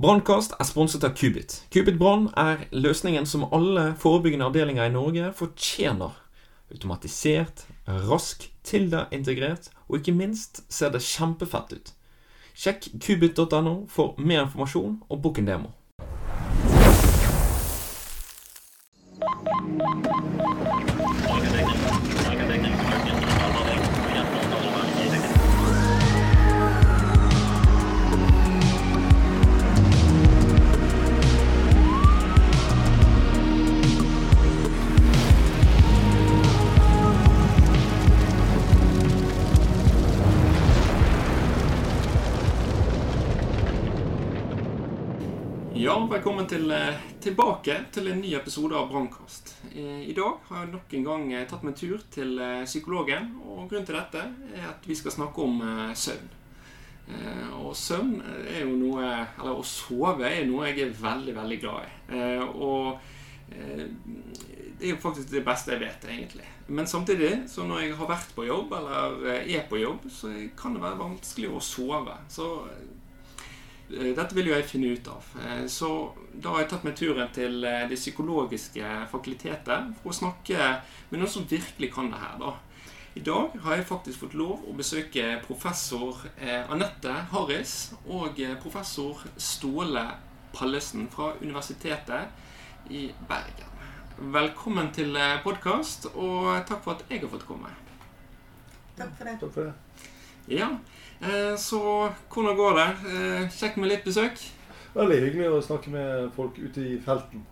Brannkast er sponset av Kubit. Kubit Brann er løsningen som alle forebyggende avdelinger i Norge fortjener. Automatisert, rask, Tilda-integrert, og ikke minst ser det kjempefett ut. Sjekk kubit.no for mer informasjon og book en demo. Til, eh, tilbake til en ny episode av Brannkast. Eh, I dag har jeg nok en gang eh, tatt meg en tur til psykologen, og grunnen til dette er at vi skal snakke om søvn. Og søvn er jo noe Eller å sove er noe jeg er veldig, veldig glad i. Og det er jo faktisk det beste jeg vet, egentlig. Men samtidig, så når jeg har vært på jobb, eller er på jobb, så kan det være vanskelig å sove. Så dette vil jo jeg finne ut av. Eh, Så da har jeg tatt meg turen til eh, Det psykologiske fakultetet for å snakke med noen som virkelig kan det her. da. I dag har jeg faktisk fått lov å besøke professor eh, Anette Harris og eh, professor Ståle Pallesen fra Universitetet i Bergen. Velkommen til podkast, og takk for at jeg har fått komme. Takk for det. Takk for det. Ja, eh, Så hvordan går det? Eh, Kjekt med litt besøk? Veldig hyggelig å snakke med folk ute i felten.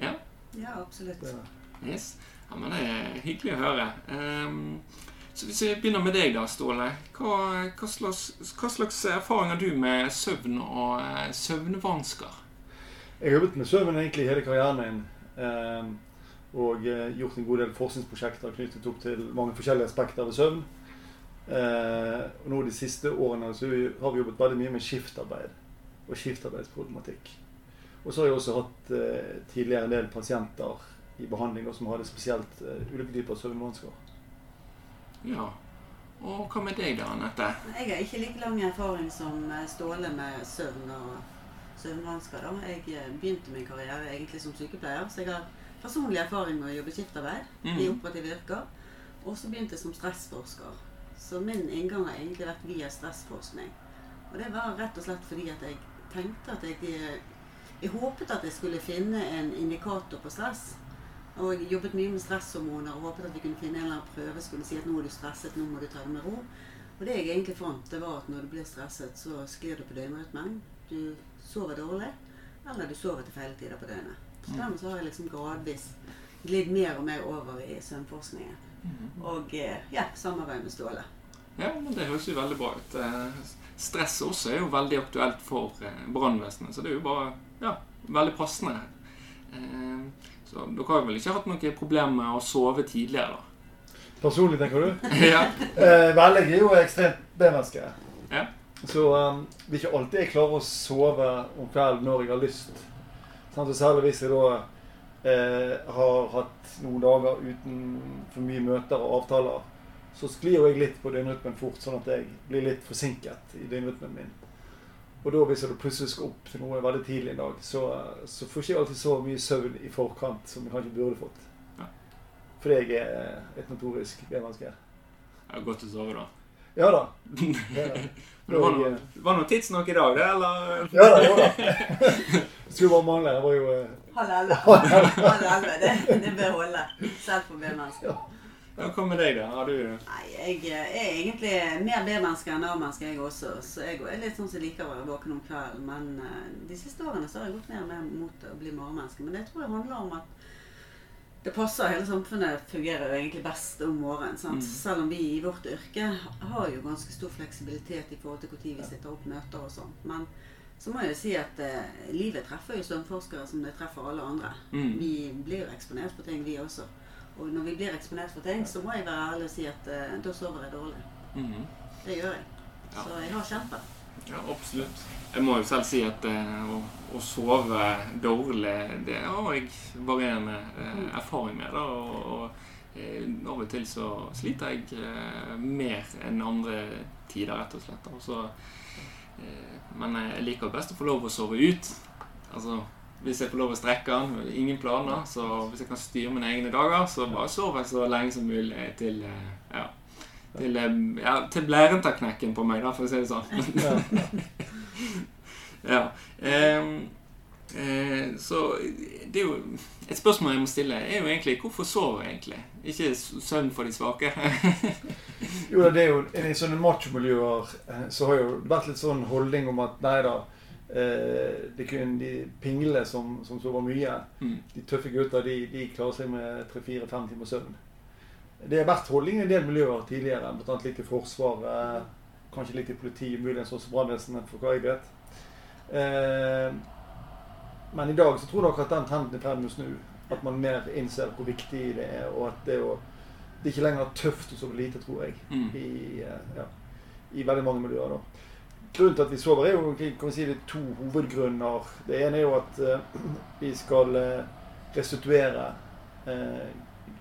Ja. Ja, absolutt. Ja. Yes. Ja, men Det er hyggelig å høre. Ehm, så Hvis vi begynner med deg, da, Ståle. Hva, hva, slags, hva slags erfaring har du med søvn og eh, søvnvansker? jeg har jobbet med søvn egentlig hele karrieren min. eh, og eh, gjort en god del forskningsprosjekter knyttet opp til mange forskjellige aspekter ved søvn. Eh, og nå De siste årene så har vi jobbet veldig mye med skiftarbeid og skiftarbeidsproblematikk. Og så har jeg også hatt eh, tidligere en del pasienter i behandling som hadde spesielt eh, ulike typer søvnvansker. Ja. Og hva med deg, da, Anette? Jeg har ikke like lang erfaring som eh, Ståle med søvn og søvnvansker. da. Jeg eh, begynte min karriere egentlig som sykepleier, så jeg har personlig erfaring med å jobbe skiftarbeid i Mhm. operative yrker. Og så begynte jeg som stressforsker. Så min inngang har egentlig vært via stressforskning. Og det var rett og slett fordi at jeg tenkte at jeg eh, Jeg håpet at jeg skulle finne en indikator på stress. Og jeg jobbet mye med stresshormoner og håpet at vi kunne finne en eller annen prøve som skulle si at nå er du stresset, nå må du ta det med ro. Og det jeg egentlig fant, det var at når du blir stresset, så sklir du på døgnrytmen. Du sover dårlig, eller du sover til feil tider på døgnet. Så dermed så har jeg liksom gradvis glidd mer og mer over i søvnforskningen. Og eh, ja, samarbeid med Ståle. Ja, men Det høres jo veldig bra ut. Eh, Stress også er jo veldig aktuelt for eh, brannvesenet, så det er jo bare ja, veldig passende. Så dere har vel ikke hatt noe problem med å sove tidligere, da? Personlig, tenker du? ja. Eh, vel, jeg er jo ekstremt B-menneske. Ja. Så um, det er ikke alltid jeg klarer å sove om kvelden når jeg har lyst. Sånn, så særlig hvis jeg da eh, har hatt noen dager uten for mye møter og avtaler, så sklir jeg litt på døgnrytmen fort, sånn at jeg blir litt forsinket i døgnrytmen min. Og da hvis jeg plutselig skal opp til noe veldig tidlig en dag, så, så får ikke jeg alltid så mye søvn i forkant som jeg kanskje burde fått. Ja. Fordi jeg er et notorisk B-menneske. Godt å sove, da. Ja da. Ja, da. Men det var noe, det var noe tidsnok i dag, det, eller? Ja da, var da. Skulle bare mangle. Det var jo eh, Halv elleve. Halv det, det bør holde. Selv for B-mennesker. Ja, hva med deg, da? Har du Nei, jeg er egentlig mer B-menneske enn A-menneske, jeg også. Så jeg er litt sånn som liker å være våken om kvelden. Men eh, de siste årene så har jeg gått mer og mer mot å bli morgenmenneske. Men det tror jeg handler om at det passer. Hele samfunnet fungerer jo egentlig best om morgenen. Mm. Selv om vi i vårt yrke har jo ganske stor fleksibilitet i forhold til når vi sitter opp møter og sånn. Men så må jeg jo si at eh, livet treffer jo strømforskere som det treffer alle andre. Mm. Vi blir jo eksponert for ting, vi også. Og når vi blir eksponert for ting, så må jeg være ærlig og si at eh, da sover jeg dårlig. Mm. Det gjør jeg. Ja. Så jeg har kjempe. Ja, absolutt. Jeg må jo selv si at eh, å, å sove dårlig, det har jeg varierende eh, erfaring med. Da, og, og eh, av og til så sliter jeg mer enn andre tider, rett og slett. Og så Eh, men jeg liker best å få lov å sove ut. Altså, hvis jeg får lov å strekke den, ingen planer, så hvis jeg kan styre mine egne dager, så bare sover jeg så lenge som mulig til ja, til, eh, ja, til tar knekken på meg, da, for å si det sånn. ja. Eh, eh, så det er jo Et spørsmål jeg må stille, er jo egentlig hvorfor sover jeg egentlig? Ikke søvn for de svake. jo, det er jo I sånne machomiljøer så har jo vært litt sånn holdning om at nei da Eh, det kun de pinglene som, som sover mye. Mm. De tøffe gutta de, de klarer seg med tre-fire-fem timer søvn. Det har vært holdning i en del miljøer tidligere, bl.a. litt i Forsvaret, kanskje litt i politiet, muligens også brannvesenet, for hva jeg vet. Eh, men i dag så tror nok at den trenden er i ferd med å snu. At man mer innser hvor viktig det er, og at det, å, det er ikke lenger tøft å sove lite, tror jeg, mm. i, eh, ja, i veldig mange miljøer. da. Grunnen til at vi sover, er jo kan vi si, det er to hovedgrunner. Det ene er jo at uh, vi skal uh, restituere uh,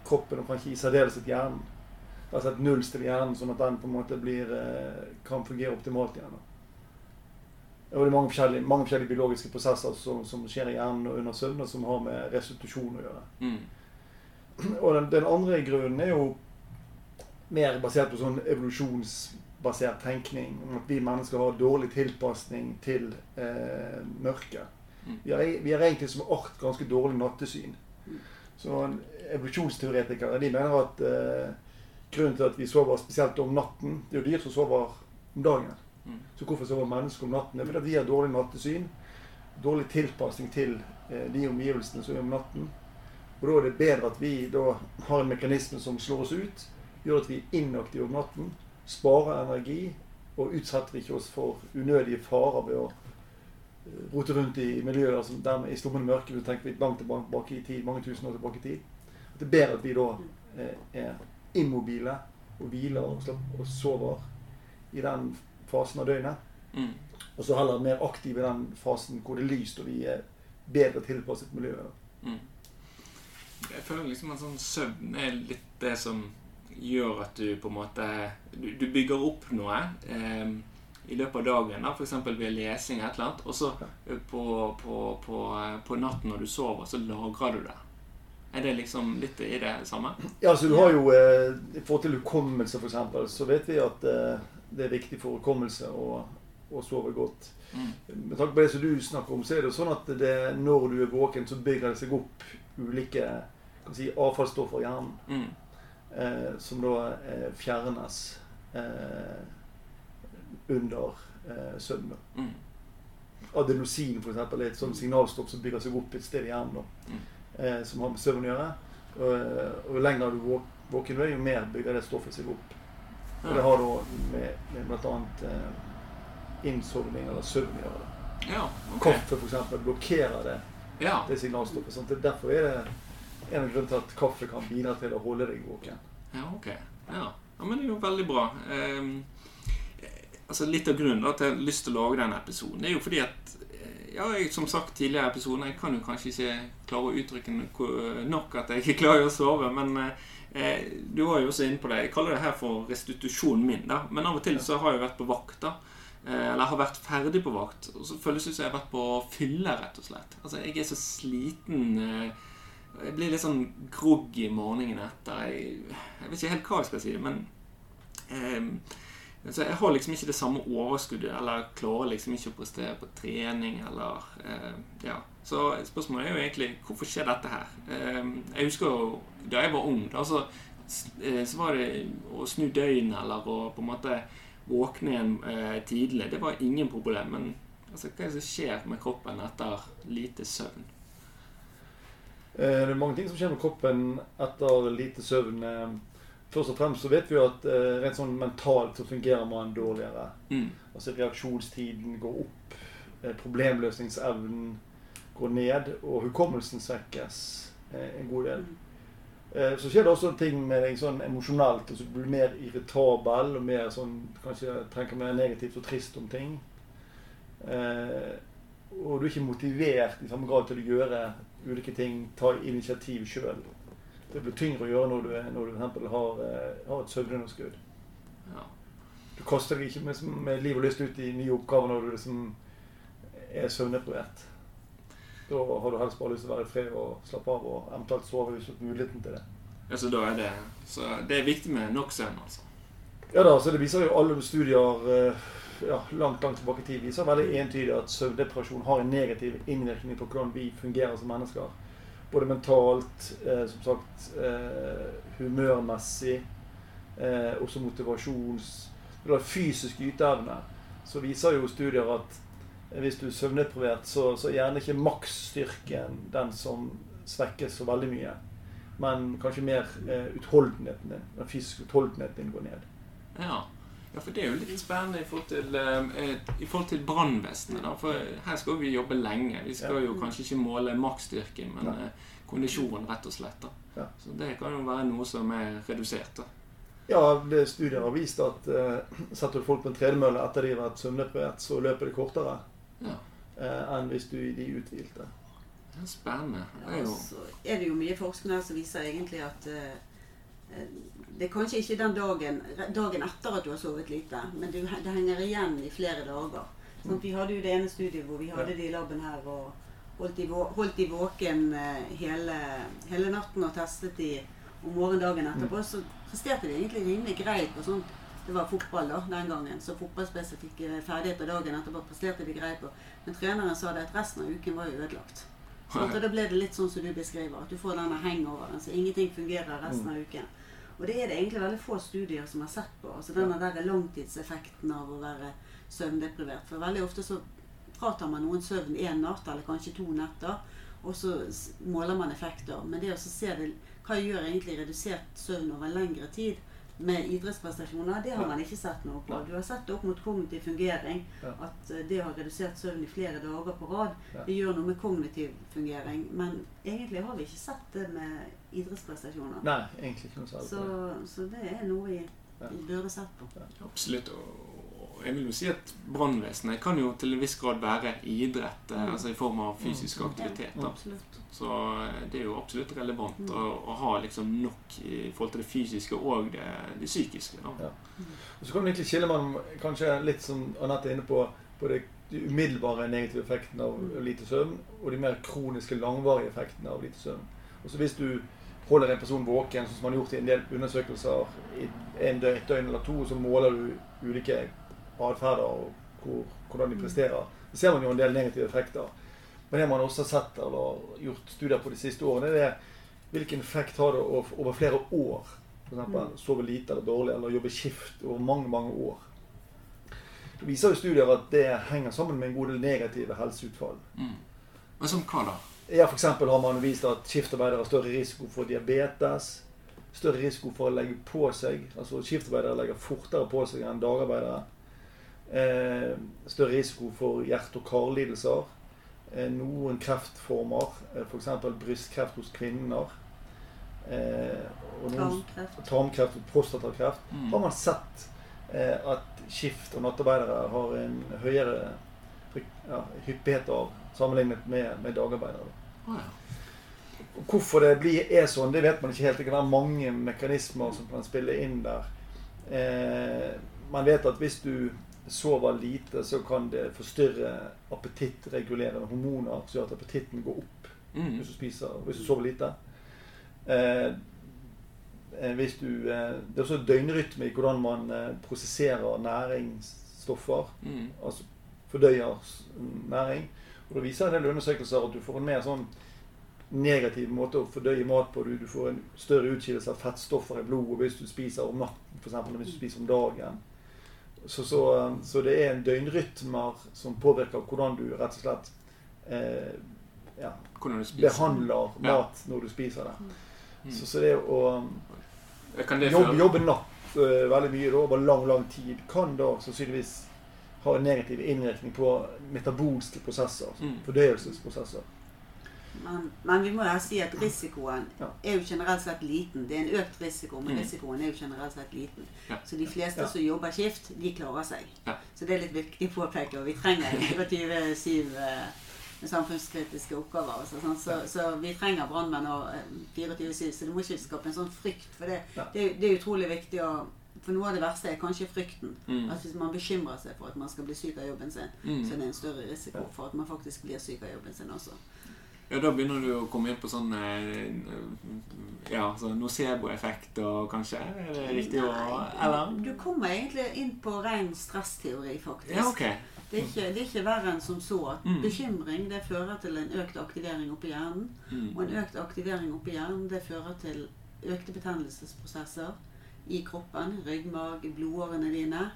kroppen, og kanskje i særdeleshet hjernen. Altså et nullstill hjernen, sånn at den på en måte blir, kan fungere optimalt igjen. Og det er mange forskjellige, mange forskjellige biologiske prosesser som, som, skjer i hjernen og under søvn, og som har med restitusjon å gjøre. Mm. Og den, den, andre grunnen er jo mer basert på sånn evolusjonsbasert tenkning om at vi mennesker har dårlig tilpasning til eh, mørket. Mm. Vi har, vi har, egentlig som art ganske dårlig nattesyn. Så evolusjonsteoretikere de mener at eh, grunnen til at vi sover spesielt om natten Det er jo dyr som sover om dagen. Mm. Så hvorfor sover mennesker om natten? Det er fordi vi har dårlig nattesyn. Dårlig tilpasning til eh, de omgivelsene som er om natten. Og da er det bedre at vi da har en mekanisme som slår oss ut, gjør at vi er inaktive om natten sparer energi og utsetter ikke oss for unødige farer ved å rote rundt i miljøer som dermed i stummende mørke vil tenke tenker langt tilbake i tid, mange tusen år tilbake i tid. At det er bedre at vi da eh, er immobile og hviler og, og sover i den fasen av døgnet. Mm. Og så heller mer aktive i den fasen hvor det er lyst og vi er bedre tilpasset miljøet. Mm. Jeg føler liksom at sånn søvn er litt det som gjør at du på en måte Du, du bygger opp noe eh, i løpet av dagen, da, f.eks. ved lesing et eller annet. Og så på, på, på, på, natten når du sover, så lagrer du det. Er det liksom litt i det samme? Ja, altså du har jo eh, I forhold til hukommelse, f.eks., så vet vi at eh, det er viktig for hukommelse å, å sove godt. Mm. Med tanke på det som du snakker om, så er det jo sånn at det, når du er våken, så bygger det seg opp ulike si, avfallsstoffer i hjernen. Mm eh, som da eh, fjernes eh, under eh, søvn. Mm. Adenosin for eksempel, er et sånt signalstoff som bygger seg opp et sted i hjernen. Mm. Eh, som har med søvn å gjøre. Og, eh, og lenger du våk, våken er, jo mer bygger det stoffet seg opp. Og det har da med, med bl.a. Eh, innsovning eller søvn å gjøre. Ja, okay. Kaffe f.eks. blokkerer det, ja. det signalstoffet. Sånn. Derfor er det en av grunnene til at kaffe kan bidra til å holde deg våken. Ja, ok. Ja, ja men det er jo veldig bra. Um, altså Litt av grunnen da, til at jeg har lyst til å lage denne episoden, det er jo fordi at eh, ja, jeg, som sagt tidligere i episoden, jeg kan jo kanskje ikke klare å uttrykke nok at jeg ikke klarer å sove, men eh, du var jo også inne på det. Jeg kaller det her for restitusjonen min. da, Men av og til så har jeg vært på vakt. da, eh, Eller har vært ferdig på vakt. Og så føles det som jeg har vært på fylle, rett og slett. Altså, Jeg er så sliten. Eh, jeg blir litt sånn groggy morgenen etter. Jeg, jeg, vet ikke helt hva jeg skal si, men eh, Jeg har liksom ikke det samme overskuddet, eller klarer liksom ikke å prestere på trening, eller eh, Ja. Så spørsmålet er jo egentlig hvorfor skjer dette her? Eh, jeg husker jo da jeg var ung, da, så, eh, så var det å snu døgnet, eller å på en måte våkne igjen eh, tidlig. Det var ingen problem. Men altså, hva er det som skjer med kroppen etter lite søvn? Eh, det er mange ting som skjer med kroppen etter lite søvn. Eh, først og fremst så vet vi jo at eh, rent sånn mentalt så fungerer man dårligere. Mm. Altså reaksjonstiden går opp, problemløsningsevnen går ned, og hukommelsen svekkes en god del. Så skjer det også ting med deg sånn emosjonelt. Altså du blir mer irritabel og mer sånn, kanskje tenker mer negativt og trist om ting. Og du er ikke motivert i samme grad til å gjøre ulike ting, ta initiativ sjøl. Det blir tyngre å gjøre når du, når du for har, eh, har et søvnunderskudd. Ja. du kaster deg ikke med, med liv og lyst ut i nye oppgaver når du liksom er søvndeprivert. Da har du helst bare lyst til å være i fred og slappe av og eventuelt sove hvis du har muligheten til det. Ja, så da er det Så det er viktig med nok søvn, altså. Ja da, så det viser jo alle studier eh, ja, langt langt tilbake i tid viser veldig entydig at søvndepresjon har en negativ innvirkning på hvordan vi fungerer som mennesker. Både mentalt, eh, som sagt, eh, humørmessig, eh, også motivasjons... Eller fysisk yteevne. Så viser jo studier at hvis du er søvndeprivert, så, så er gjerne ikke maksstyrken den som svekkes så veldig mye. Men kanskje mer eh, utholdenheten din. Den fysiske utholdenheten din går ned. Ja. Ja, for det er jo litt spennende i forhold til, eh, i forhold til brannvesenet. For her skal vi jobbe lenge. Vi skal jo kanskje ikke måle maksstyrken, men Nei. eh, kondisjon, rett og slett. da. Ja. Så det kan jo være noe som er redusert. da. Ja, det studier har vist at uh, setter du folk på en tredemølle etter de har vært søvndeprivert, så løper de kortere Ja, uh, enn hvis du de uthvilte. det er spennende. Det er Ja, jo så er det jo mye forskning her som viser egentlig at eh, eh, det er kanskje ikke den dagen, dagen etter at du har sovet lite, men det, det henger igjen i flere dager. Sånn, vi hadde jo det ene studiet hvor vi hadde det i laben her og holdt de, holdt de våken eh, hele, hele natten og testet de om morgendagen etterpå. Så presterte de egentlig rimelig greit på sånt det var fotball da, den gangen, så fotballspesifikke ferdigheter dagen etterpå presterte de greit på. Men treneren sa det at resten av uken var jo ødelagt. Så da ble det litt sånn som du beskriver, at du får denne hangoveren, så ingenting fungerer resten av uken. Og det er det egentlig veldig få studier som har sett på. altså Denne der langtidseffekten av å være søvndeprivert. For veldig ofte så fratar man noen søvn én natt, eller kanskje to netter, og så måler man effekter. Men det å se det, hva gjør egentlig redusert søvn over lengre tid med idrettsprestasjoner, det har man ikke sett noe på. Du har sett det opp mot kognitiv fungering, at eh, det å ha redusert søvn i flere dager på rad, det gjør noe med kognitiv fungering. Men egentlig har vi ikke sett det med idrettsprestasjoner. Nei, egentlig ikke noe særlig. Så, så det er noe vi, Ja. vi burde sett på. Absolutt. Og jeg vil jo si at brannvesenet kan jo til en viss grad være idrett, eh, Mm. altså i form av fysisk aktivitet. Ja, da. Så eh, det er jo absolutt relevant Mm. å, å ha liksom nok i forhold til det fysiske og det, det psykiske. Da. Ja. Og så kan du egentlig skille mellom kanskje litt som Anette er inne på, på det, de umiddelbare negative effektene av lite søvn, og de mer kroniske, langvarige effektene av lite søvn. Og så hvis du holder en person våken, som man har gjort i en del undersøkelser i en døgn, et døgn eller to, så måler du ulike atferder og hvor, hvordan de presterer. Så ser man jo en del negative effekter. Men det man også har sett eller gjort studier på de siste årene, det er hvilken effekt har det over flere år. For eksempel sove lite eller dårlig, eller jobbe skift over mange, mange år. Det viser jo studier at det henger sammen med en god del negative helseutfall. Mm. Men som hva da? Ja, eksempel har man vist at skiftarbeidere har større risiko for diabetes. Større risiko for å legge på seg. Altså skiftarbeidere legger fortere på seg enn dagarbeidere. Eh, større risiko for hjerte- og karlidelser. Eh, noen kreftformer, eh, f.eks. brystkreft hos kvinner. Eh, og noen Tarmkreft. tarmkreft og prostatakreft. Mm. Har man sett eh, at skift- og nattarbeidere har en høyere ja, hyppighet av sammenlignet med, med dagarbeidere. Å, ja. Hvorfor det blir, er sånn, det vet man ikke helt. Det kan være mange mekanismer som kan spille inn der. Eh, man vet at hvis du sover lite, så kan det forstyrre appetittregulerende hormoner, som gjør at appetitten går opp Mm. hvis du spiser, hvis du sover lite. Eh, eh, hvis du, eh, det er også døgnrytme i hvordan man eh, prosesserer næringsstoffer. Mm. Altså fordøyer næring. Og Det viser en del undersøkelser at du får en mer sånn negativ måte å fordøye mat på. Du, du får en større utskillelse av fettstoffer i blodet hvis du spiser om natten, f.eks. enn hvis du spiser om dagen. Så, så, så det er en døgnrytmer som påvirker hvordan du rett og slett eh, ja, behandler Ja. mat når du spiser det. Mm. Så, så det å det jobbe, jobbe natt uh, veldig mye da, over lang, lang tid kan da sannsynligvis ha en negativ innvirkning på metabolske prosesser. Mm. Fordøyelsesprosesser. Men, men vi må jo si at risikoen Ja. er jo generelt sett liten. Det er en økt risiko, men Mm. risikoen er jo generelt sett liten. Ja. Så de fleste Ja. som jobber skift, de klarer seg. Ja. Så det er litt viktig å påpeke. Og vi trenger 24-7 eh, samfunnskritiske oppgaver. Så, sånn. så, så vi trenger brannmenn og eh, 24-7, så du må ikke skape en sånn frykt. For det, Ja. det, det er utrolig viktig å For noe av det verste er kanskje frykten. Mm. At hvis man bekymrer seg for at man skal bli syk av jobben sin, Mm. så er det en større risiko for at man faktisk blir syk av jobben sin også. Ja, da begynner du å komme inn på sånn eh, Ja, så nocebo-effekt og kanskje? Er det riktig å Eller? Du kommer egentlig inn på ren stressteori, faktisk. Ja, okay. Det, er ikke, det er ikke verre enn som så. at Mm. Bekymring det fører til en økt aktivering oppi hjernen. Mm. Og en økt aktivering oppi hjernen det fører til økte betennelsesprosesser i kroppen, ryggmarg, blodårene dine.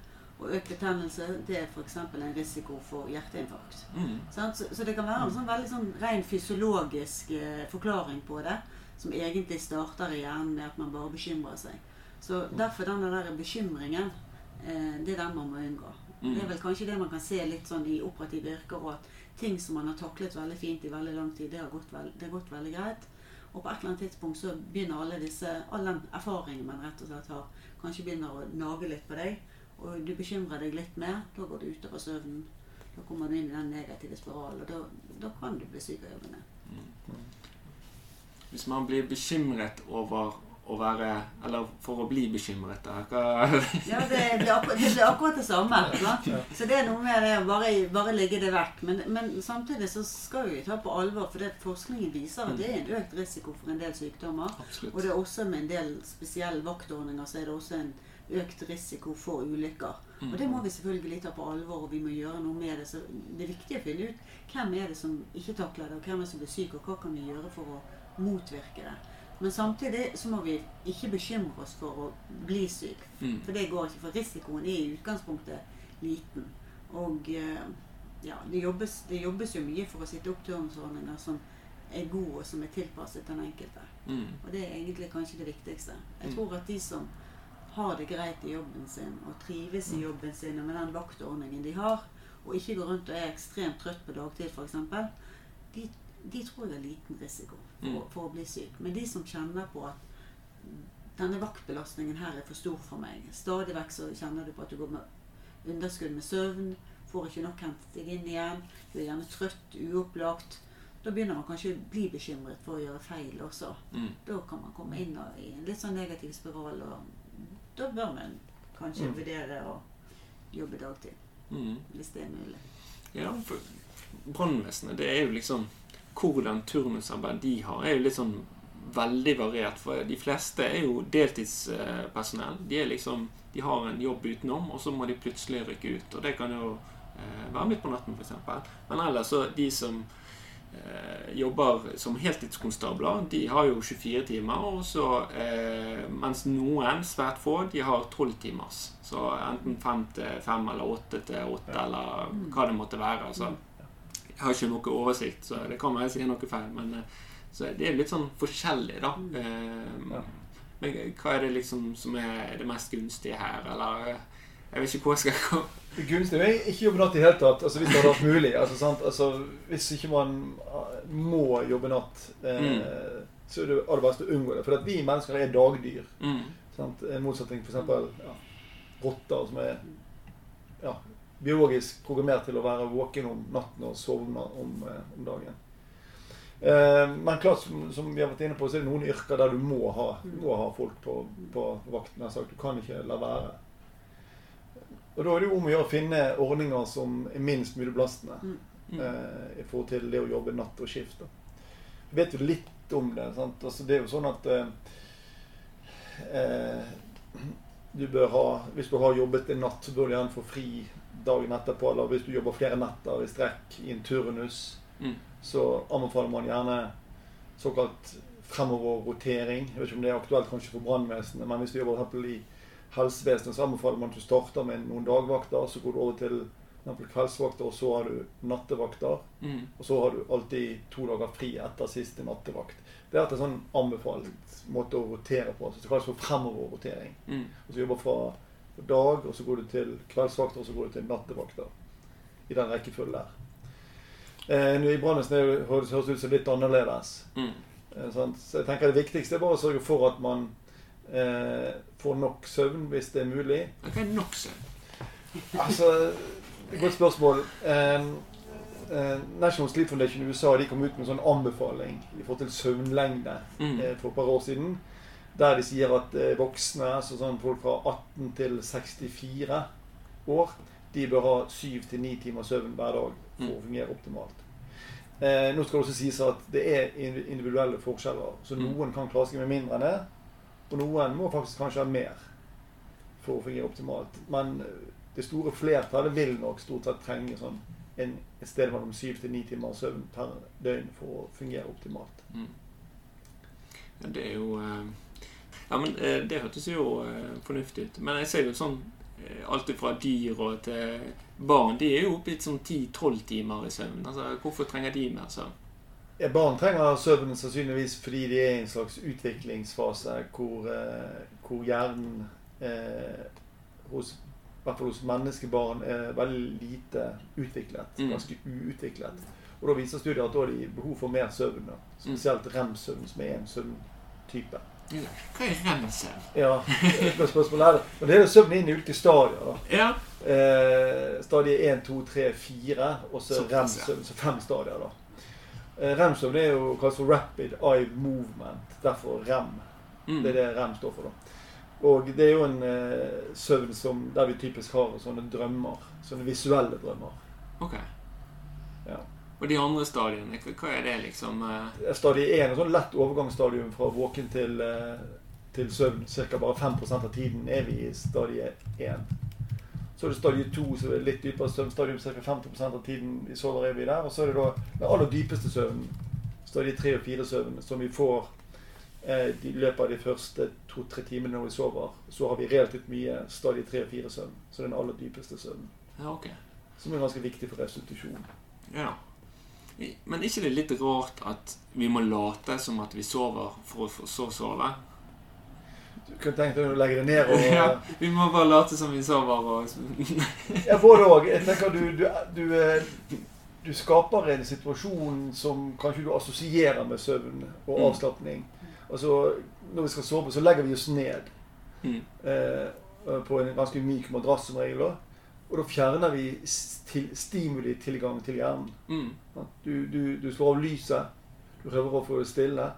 Og økt betennelse det er f.eks. en risiko for hjerteinfarkt. Mm. Så, så det kan være en sånn veldig sånn ren fysiologisk eh, forklaring på det, som egentlig starter i hjernen med at man bare bekymrer seg. Så derfor denne der bekymringen, eh, det er den man må unngå. Mm. Det er vel kanskje det man kan se litt sånn i operative yrker, og at ting som man har taklet veldig fint i veldig lang tid, det har gått, veld, det har gått veldig greit. Og på et eller annet tidspunkt så begynner alle disse, all den erfaringen man rett og slett har, kanskje begynner å nage litt på deg. Og du bekymrer deg litt mer, da går du utover søvnen. Da kommer du inn i den negative spiralen, og da, da kan du bli syk av jobbene. Hvis man blir bekymret over å være Eller for å bli bekymret, da. Hva Ja, det blir akkurat det, akkurat det samme. Så det er noe med det å bare, bare legge det vekk. Men, men samtidig så skal vi ta på alvor, for det forskningen viser at det er en økt risiko for en del sykdommer. Absolutt. Og det er også med en del spesielle vaktordninger så er det også en økt risiko for ulykker. Og det må vi selvfølgelig ta på alvor, og vi må gjøre noe med det. Så det er viktig å finne ut hvem er det som ikke takler det, og hvem er det som blir syk, og hva kan vi gjøre for å motvirke det. Men samtidig så må vi ikke bekymre oss for å bli syk. Mm. For det går ikke, for risikoen er i utgangspunktet liten. Og eh, ja, det jobbes, det jobbes jo mye for å sitte opp turnusordninger som er gode, og som er tilpasset den enkelte. Mm. Og det er egentlig kanskje det viktigste. Jeg Mm. tror at de som har det greit i jobben sin, og trives i jobben sin og med den vaktordningen de har, og ikke går rundt og er ekstremt trøtt på dagtid f.eks., de, de tror jeg har liten risiko for, Mm. for å bli syk. Men de som kjenner på at denne vaktbelastningen her er for stor for meg Stadig vekk så kjenner du på at du går med underskudd med søvn, får ikke nok hentet deg inn igjen, du er gjerne trøtt, uopplagt. Da begynner man kanskje å bli bekymret for å gjøre feil også. Mm. Da kan man komme inn og- i en litt sånn negativ spiral, og da bør man kanskje Mm. vurdere å jobbe dagtid. Mm. Hvis det er mulig. Ja, for brannvesenet, det er jo liksom Hvordan turnusarbeid de har, er jo litt sånn veldig variert. For de fleste er jo deltidspersonell. De er liksom De har en jobb utenom, og så må de plutselig rykke ut. Og det kan jo eh, være midt på natten, f.eks. Men ellers så de som eh, jobber som heltidskonstabler, de har jo 24 timer. Og så, eh, mens noen, svært få, de har 12 timers. Så enten 5 til 5 eller 8 til 8 eller hva det måtte være. Altså, jeg har ikke noe oversikt, så det kan være jeg sier noe feil. Men eh, så det er litt sånn forskjellig, da. Eh, Ja. Men hva er det liksom som er det mest gunstige her, eller eh, Jeg vet ikke hvor jeg skal gå. Det gunstige er ikke jobbe natt i det hele tatt, altså hvis det hadde vært mulig. Altså, sant? Altså, hvis ikke man eh, må jobbe natt, eh, Mm. så er det aller best å unngå det. For at vi mennesker er dagdyr. Mm. Sant? En motsetning f.eks. Ja, rotter, som er ja, biologisk programmert til å være våken om natten og sovne om, eh, om dagen. Eh, men klart, som, som vi har vært inne på, så er det noen yrker der du må ha, må ha folk på, på vakt. nær sagt. Du kan ikke la være. Og da er det jo om å gjøre å finne ordninger som er minst mulig belastende Mm. eh, i forhold til det å jobbe natt og skift. da. Vi vet jo litt om det. sant? Altså, det er jo sånn at eh, eh, du bør ha, Hvis du har jobbet en natt, så bør du gjerne få fri dagen etterpå. Eller hvis du jobber flere netter i strekk i en turnus, Mm. så anbefaler man gjerne såkalt fremoverrotering. Jeg vet ikke om det er aktuelt kanskje for brannvesenet, men hvis du jobber eksempel i helsevesenet, så anbefaler man at du starter med noen dagvakter, så går du over til eksempel kveldsvakter, og så har du nattevakter. Mm. Og så har du alltid to dager fri etter siste nattevakt. Det er en sånn anbefalt måte å rotere på. Så det kalles for fremoverrotering. Mm. Og så jobber fra dag, og så går du til kveldsvakter, og så går du til nattevakter. I den rekkefølgen der. Eh, I brannvesenet høres det ut som litt annerledes. Mm. Eh, sant? Så jeg tenker det viktigste er bare å sørge for at man eh, får nok søvn hvis det er mulig. Hva er nok søvn? Altså, Godt spørsmål. Eh, eh, National Sleep Foundation i USA de kom ut med en sånn anbefaling i forhold til søvnlengde Mm. eh, for et par år siden. Der de sier at eh, voksne, altså sånn folk fra 18 til 64 år, de bør ha 7-9 timer søvn hver dag for å Mm. fungere optimalt. Eh, nå skal det også sies at det er individuelle forskjeller. Så Mm. noen kan klare seg med mindre enn det, og noen må faktisk kanskje ha mer for å fungere optimalt. Men eh, det store flertallet vil nok stort sett trenge sånn en, et sted mellom 7-9 timer søvn per døgn for å fungere optimalt. Mm. Det er jo eh, Ja, men eh, det hørtes jo eh, fornuftig ut. Men jeg ser jo sånn eh, Alt fra dyr og til barn, de er jo oppe i sånn 10-12 timer i søvn. Altså, hvorfor trenger de mer søvn? Ja, Barn trenger søvn sannsynligvis fordi de er i en slags utviklingsfase hvor, hvor hjernen eh, hos, i hvert fall hos menneskebarn er veldig lite utviklet. Mm. Ganske uutviklet. Og da viser studier at da har de behov for mer søvn. Spesielt rem-søvn, som er en søvntype. Hva er rem-søvn? Ja, det er et spørsmål her. Men det er jo søvn inn i ulike stadier. da. Ja. Eh, stadie 1, 2, 3, 4, og så Såpass, rem-søvn. Så fem stadier, da. Eh, rem-søvn er jo kalt for rapid eye movement. Derfor rem. Mm. Det er det rem står for. da. Og det er jo en eh, søvn som, der vi typisk har sånne drømmer. Sånne visuelle drømmer. Ok. Og de andre stadiene, hva- er det liksom eh, Stadie 1 er sånn lett overgangsstadium fra våken til, eh, til søvn. Cirka bare 5% av tiden er vi i stadie 1. Så er det stadie 2, som er litt dypere søvnstadium. Ca. 50% av tiden vi sover, er vi der. Og så er det da den aller dypeste søvnen, stadie 3 og 4-søvn, som vi får eh, i løpet av de første to-tre timene når vi sover. Så har vi relativt mye stadie 3 og 4-søvn. Så den aller dypeste søvnen. Ja, ok. Som er ganske viktig for restitusjon. Ja. Men er ikke det litt rart at vi må late som at vi sover for å så sove? Du kunne tenkt deg å legge det ned og Ja, vi må bare late som vi sover og Ja, både òg. Jeg tenker du, du, du, eh, du skaper en situasjon som kanskje du assosierer med søvn og Mm. avslapning. Altså, når vi skal sove, så legger vi oss ned Mm. eh, på en ganske myk madrass som regel. da. Og da fjerner vi sti- stimulitilgang til hjernen. Mm. Du, du, du slår av lyset. Du prøver å få det stille.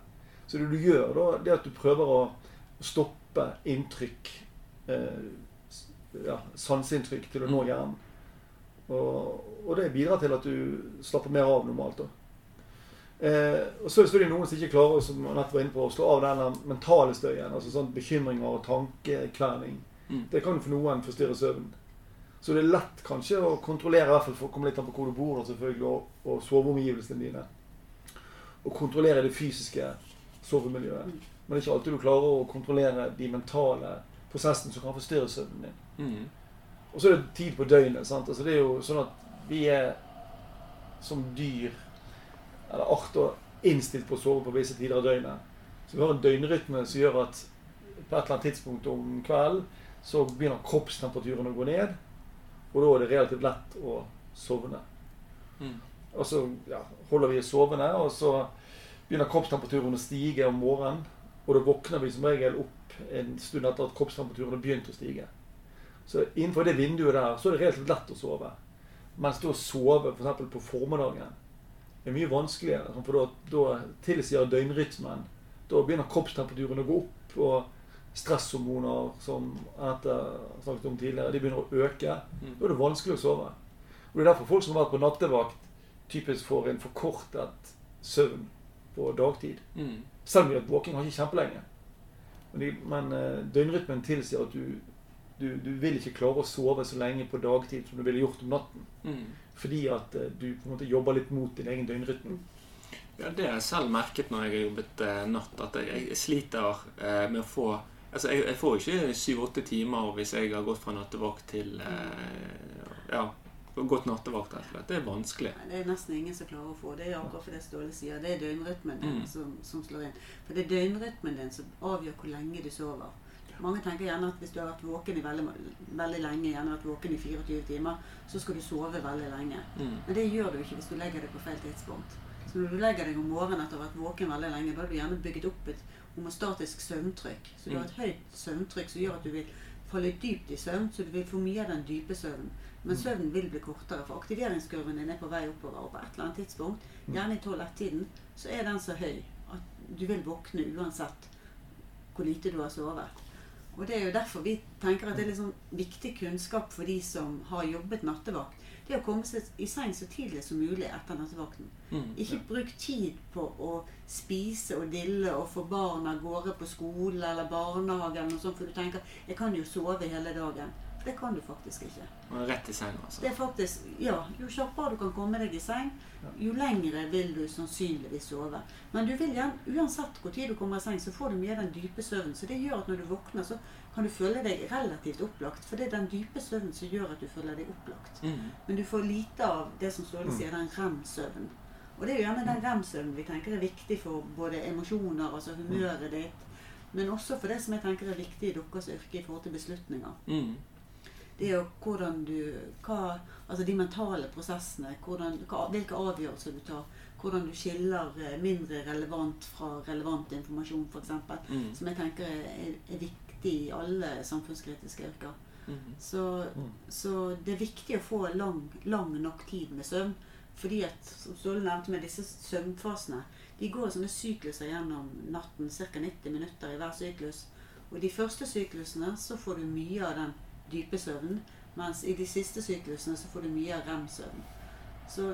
Så det du gjør, da, det er at du prøver å stoppe inntrykk. Eh, ja, sanseinntrykk til å nå hjernen. Og, og det bidrar til at du slapper mer av normalt. da. Eh, og så er det selvfølgelig noen som ikke klarer som jeg var inne på, å slå av den mentale støyen. altså sånn Bekymringer og tankekverning. Mm. Det kan for noen forstyrre søvnen. Så det er lett kanskje å kontrollere, i hvert fall for å komme litt an på hvor du bor, selvfølgelig, og, og soveomgivelsene dine. Og kontrollere det fysiske sovemiljøet. Men det er ikke alltid du klarer å kontrollere de mentale prosessene som kan forstyrre søvnen din. Mm. Og så er det tid på døgnet. sant? Altså Det er jo sånn at vi er som dyr eller arter innstilt på å sove på visse tider av døgnet. Så vi har en døgnrytme som gjør at på et eller annet tidspunkt om kvelden så begynner kroppstemperaturen å gå ned. Og da er det relativt lett å sovne. Mm. Og så ja, holder vi sovende, og så begynner kroppstemperaturen å stige om morgenen. Og da våkner vi som regel opp en stund etter at kroppstemperaturen har begynt å stige. Så innenfor det vinduet der så er det relativt lett å sove. Mens det å sove f.eks. på formiddagen er mye vanskeligere. For da, da tilsier døgnrytmen Da begynner kroppstemperaturen å gå opp, og stresshormoner, som Anette snakket om tidligere, de begynner å øke. Mm. Da er det vanskelig å sove. Og Det er derfor folk som har vært på nattevakt, typisk får en forkortet søvn på dagtid. Mm. Selv om de har vært våken ikke kjempelenge. Men, de, men eh, døgnrytmen tilsier at du, du, du vil ikke klare å sove så lenge på dagtid som du ville gjort om natten. Mm. Fordi at eh, du på en måte jobber litt mot din egen døgnrytme. Ja, det har jeg selv merket når jeg har jobbet eh, natt, at jeg, jeg sliter eh, med å få Altså, jeg, jeg får ikke syv-åtte timer hvis jeg har gått fra nattevakt til eh, Ja, gått nattevakt, rett og slett. Det er vanskelig. Ja, Det er nesten ingen som klarer å få. Det er akkurat for det Ståle sier. Det er døgnrytmen din Mm. som, som slår inn. For det er døgnrytmen din som avgjør hvor lenge du sover. Mange tenker gjerne at hvis du har vært våken i veldig, veldig lenge, gjerne vært våken i 24 timer, så skal du sove veldig lenge. Mm. Men det gjør du ikke hvis du legger deg på feil tidspunkt. Så når du legger deg om morgenen etter å ha vært våken veldig lenge, da har du gjerne bygget opp et homostatisk søvntrykk. Så du har et høyt søvntrykk som gjør at du vil falle dypt i søvn, så du vil få mye av den dype søvnen. Men søvnen vil bli kortere, for aktiveringskurven din er på vei oppover. Og på et eller annet tidspunkt, gjerne i tolv-ett-tiden, så er den så høy at du vil våkne uansett hvor lite du har sovet. Og Det er jo derfor vi tenker at det er sånn viktig kunnskap for de som har jobbet nattevakt. Det å komme seg i seng så tidlig som mulig etter nattevakten. Mm. Ikke bruk tid på å spise og dille og få barna av gårde på skole eller barnehage, eller noe sånt, for du tenker jeg kan jo sove hele dagen. Det kan du faktisk ikke. Og Rett i seng, altså. Det er faktisk, ja, Jo kjappere du kan komme deg i seng, jo lengre vil du sannsynligvis sove. Men du vil gjerne, uansett hvor tid du kommer i seng, så får du mye av den dype søvnen. Så det gjør at når du våkner, så kan du føle deg relativt opplagt. For det er den dype søvnen som gjør at du føler deg opplagt. Mm. Men du får lite av det som Ståle sier, den rem-søvnen. Og det er jo gjerne den rem-søvnen vi tenker er viktig for både emosjoner, altså humøret ditt, men også for det som jeg tenker er viktig i deres yrke i forhold til beslutninger. Mm. Det er jo hvordan du hva, Altså de mentale prosessene. Hvordan, hva, hvilke avgjørelser du tar. Hvordan du skiller eh, mindre relevant fra relevant informasjon, f.eks. Mm. Som jeg tenker er, er viktig i alle samfunnskritiske yrker. Mm. Så, Mm. så det er viktig å få lang, lang nok tid med søvn. Fordi at, som Ståle nevnte med disse søvnfasene, de går sånne sykluser gjennom natten. Ca. 90 minutter i hver syklus. Og de første syklusene så får du mye av den dype søvnen. Mens i de siste syklusene så får du mye av rem-søvn. Så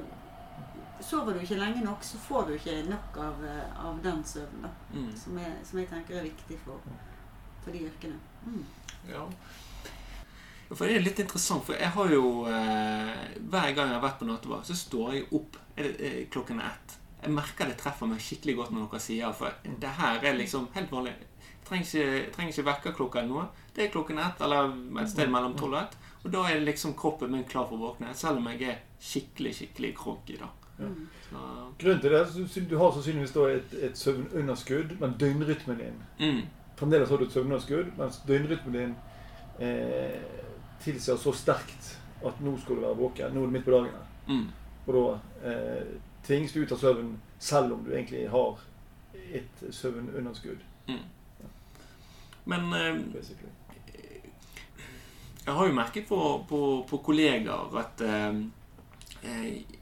sover du ikke lenge nok, så får du ikke nok av, eh, av den søvnen. Mm. Som, jeg, som jeg tenker er viktig for, for de yrkene. Mm. Ja. Ja, For det er litt interessant, for jeg har jo eh, Hver gang jeg har vært på nattevakt, så står jeg opp er det, er klokken ett. Jeg merker det treffer meg skikkelig godt når dere sier for det her er liksom helt vanlig. Trenger ikke, trenger ikke vekkerklokke eller noe. Det er klokken ett, eller et sted mellom tolv og ett. Og da er liksom kroppen min klar for å våkne, selv om jeg er skikkelig, skikkelig groggy. da. Mm. Så, Grunnen til det er du har sannsynligvis da et, et søvnunderskudd, men døgnrytmen din mm, Fremdeles har du et søvnunderskudd, mens døgnrytmen din eh, tilsier så sterkt at nå skal du være våken. Nå er det midt på dagen. mm, Og da eh, tvinges du ut av søvnen selv om du egentlig har et søvnunderskudd. Men eh. Jeg har jo merket på, på, på kollegaer at eh, eh,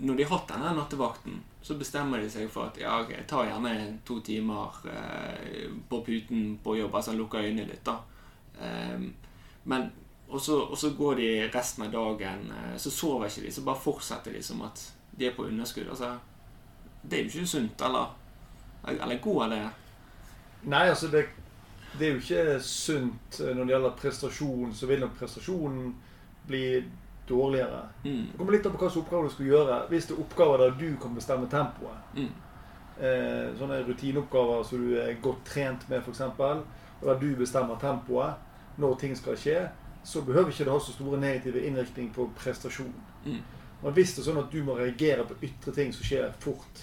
når de har hatt denne nattevakten, så bestemmer de seg for at ja, jeg tar gjerne to timer eh, på puten på jobb, altså lukker øynene litt, da. Eh, men og så, og så går de resten av dagen, eh, så sover ikke de, så bare fortsetter de som at de er på underskudd. Altså, det er jo ikke sunt, eller? Eller går det? Nei, altså det, det er jo ikke sunt eh, når det gjelder prestasjon. Så vil nok prestasjonen bli dårligere. Mm, Det kommer litt an på slags oppgaver du skal gjøre. Hvis det er oppgaver der du kan bestemme tempoet, mm, eh, sånne rutineoppgaver som du er godt trent med, f.eks., og der du bestemmer tempoet når ting skal skje, så behøver ikke det ha så store negative innvirkning på prestasjon. mm, Men hvis det er sånn at du må reagere på ytre ting som skjer fort,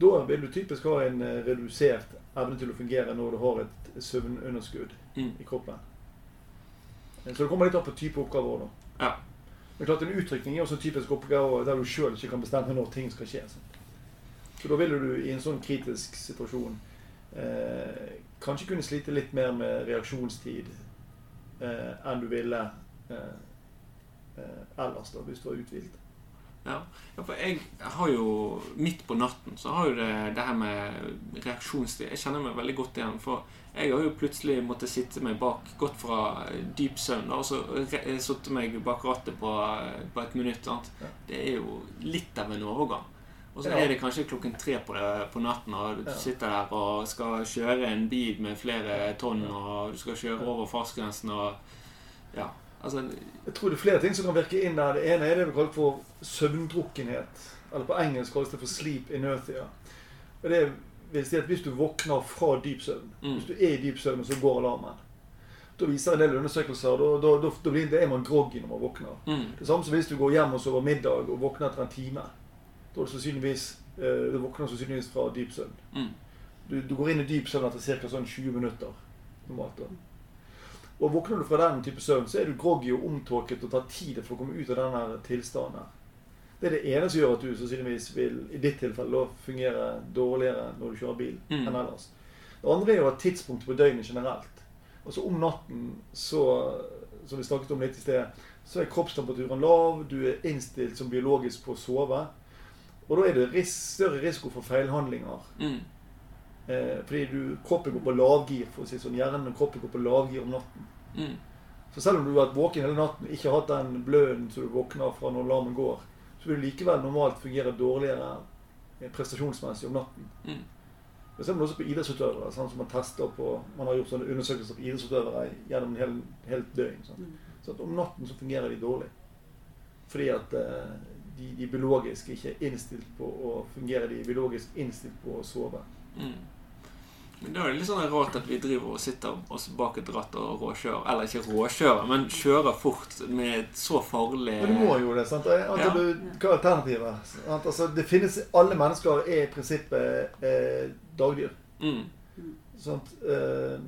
da vil du typisk ha en eh, redusert evne til å fungere når du har et søvnunderskudd mm. i kroppen. Eh, Så det kommer litt an på type oppgaver da. Ja. Men klart en utrykning er også en typisk oppgave der du sjøl ikke kan bestemme når ting skal skje. sant? Så da vil du i en sånn kritisk situasjon eh, kanskje kunne slite litt mer med reaksjonstid eh, enn du ville eh, eh, ellers, da, hvis du var uthvilt. Ja. ja, for jeg har jo Midt på natten så har jo det, det her med reaksjonstid Jeg kjenner meg veldig godt igjen. For jeg har jo plutselig måttet sitte meg bak, gått fra dyp søvn, og så satt meg bak rattet på, på et minutt. Sant? Det er jo litt av en overgang. Og så er det kanskje klokken tre på, det, på natten, og du sitter der og skal kjøre en bil med flere tonn, og du skal kjøre over fartsgrensen og Ja. Altså Jeg tror det er flere ting som kan virke inn der. Det ene er det vi kaller for søvndrukkenhet. Eller på engelsk kalles det for sleep inertia. Og det vil si at Hvis du våkner fra dyp søvn, Mm. hvis du er i dyp søvn, så går alarmen Da viser en del undersøkelser da, da, da, da blir det er man groggy når man våkner. mm, Det samme som hvis du går hjem og sover middag og våkner etter en time. Da er det sannsynligvis eh, Du våkner sannsynligvis fra dyp søvn. mm, Du, du går inn i dyp søvn etter ca. Sånn 20 minutter. normalt da. Og Våkner du fra den type søvn, så er du groggy og omtåket og tar tid for å komme ut av denne tilstanden. Det er det ene som gjør at du sannsynligvis vil i ditt tilfelle fungere dårligere når du kjører bil Mm. enn ellers. Det andre er jo at tidspunktet på døgnet generelt. Altså Om natten, så, som vi snakket om litt i sted, så er kroppstemperaturen lav, du er innstilt som biologisk på å sove. Og da er det ris større risiko for feilhandlinger mm, Eh, fordi du, kroppen går på lavgir, for å si sånn. Hjernen og kroppen går på lavgir om natten. Mm. Så selv om du har vært våken hele natten og ikke hatt den bløden som du våkner fra når alarmen går, så vil du likevel normalt fungere dårligere eh, prestasjonsmessig om natten. Mm. Det ser man også på idrettsutøvere. Sånn som Man tester på, man har gjort sånne undersøkelser på idrettsutøvere gjennom en hel, helt døgn. Sånn. Mm. Så at om natten så fungerer de dårlig. Fordi at eh, de, de biologisk ikke er innstilt på å fungere. De er biologisk innstilt på å sove. Mm. Men da er det litt sånn rart at vi driver og sitter oss bak et ratt og råkjører. Eller ikke råkjører, men kjører fort med et så farlig Men du må jo det. sant? Altså, Ja. du, hva er alternativet? Altså, det finnes, alle mennesker er i prinsippet eh, dagdyr. mm. Sant? Eh,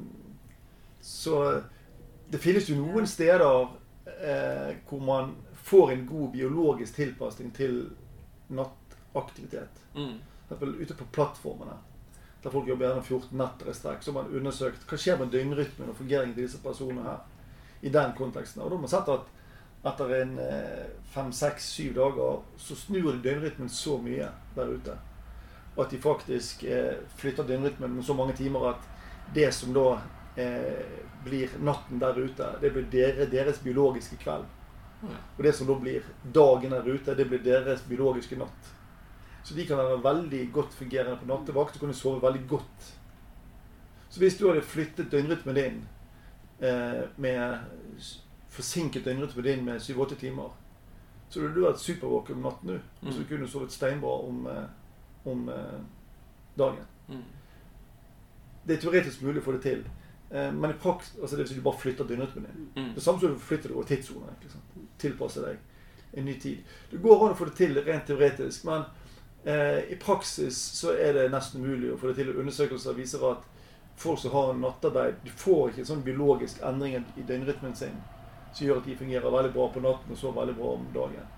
så det finnes jo noen steder eh, hvor man får en god biologisk tilpasning til nattaktivitet. Mm. For eksempel ute på plattformene. Der folk jobber gjerne 14 netter i strekk. Så har man undersøkt hva skjer med døgnrytmen og fungeringen til disse personene her. I den konteksten. Og da har man sett at etter en eh, fem, seks, syv dager så snur døgnrytmen så mye der ute. Og at de faktisk eh, flytter døgnrytmen med så mange timer at det som da eh, blir natten der ute, det blir dere, deres biologiske kveld. Og det som da blir dagen der ute, det blir deres biologiske natt. Så de kan være veldig godt fungerende på nattevakt og kunne sove veldig godt. Så hvis du hadde flyttet døgnrytmen din eh, med forsinket døgnrytmen din med 7-8 timer, så hadde du vært supervåken om natten nå. Og så Mm. kunne du sovet steinbra om, eh, om eh, dagen. Mm. Det er teoretisk mulig å få det til. Eh, men i praks, altså det vil si du bare flytter døgnrytmen din. Mm. Det samme som du flytter deg over tidssoner. Tilpasser deg en ny tid. Det går an å få det til rent teoretisk, men i praksis så er det nesten umulig å få det til. Undersøkelser viser at folk som har nattarbeid, de får ikke en sånn biologisk endring i døgnrytmen sin som gjør at de fungerer veldig bra på natten og sover veldig bra om dagen.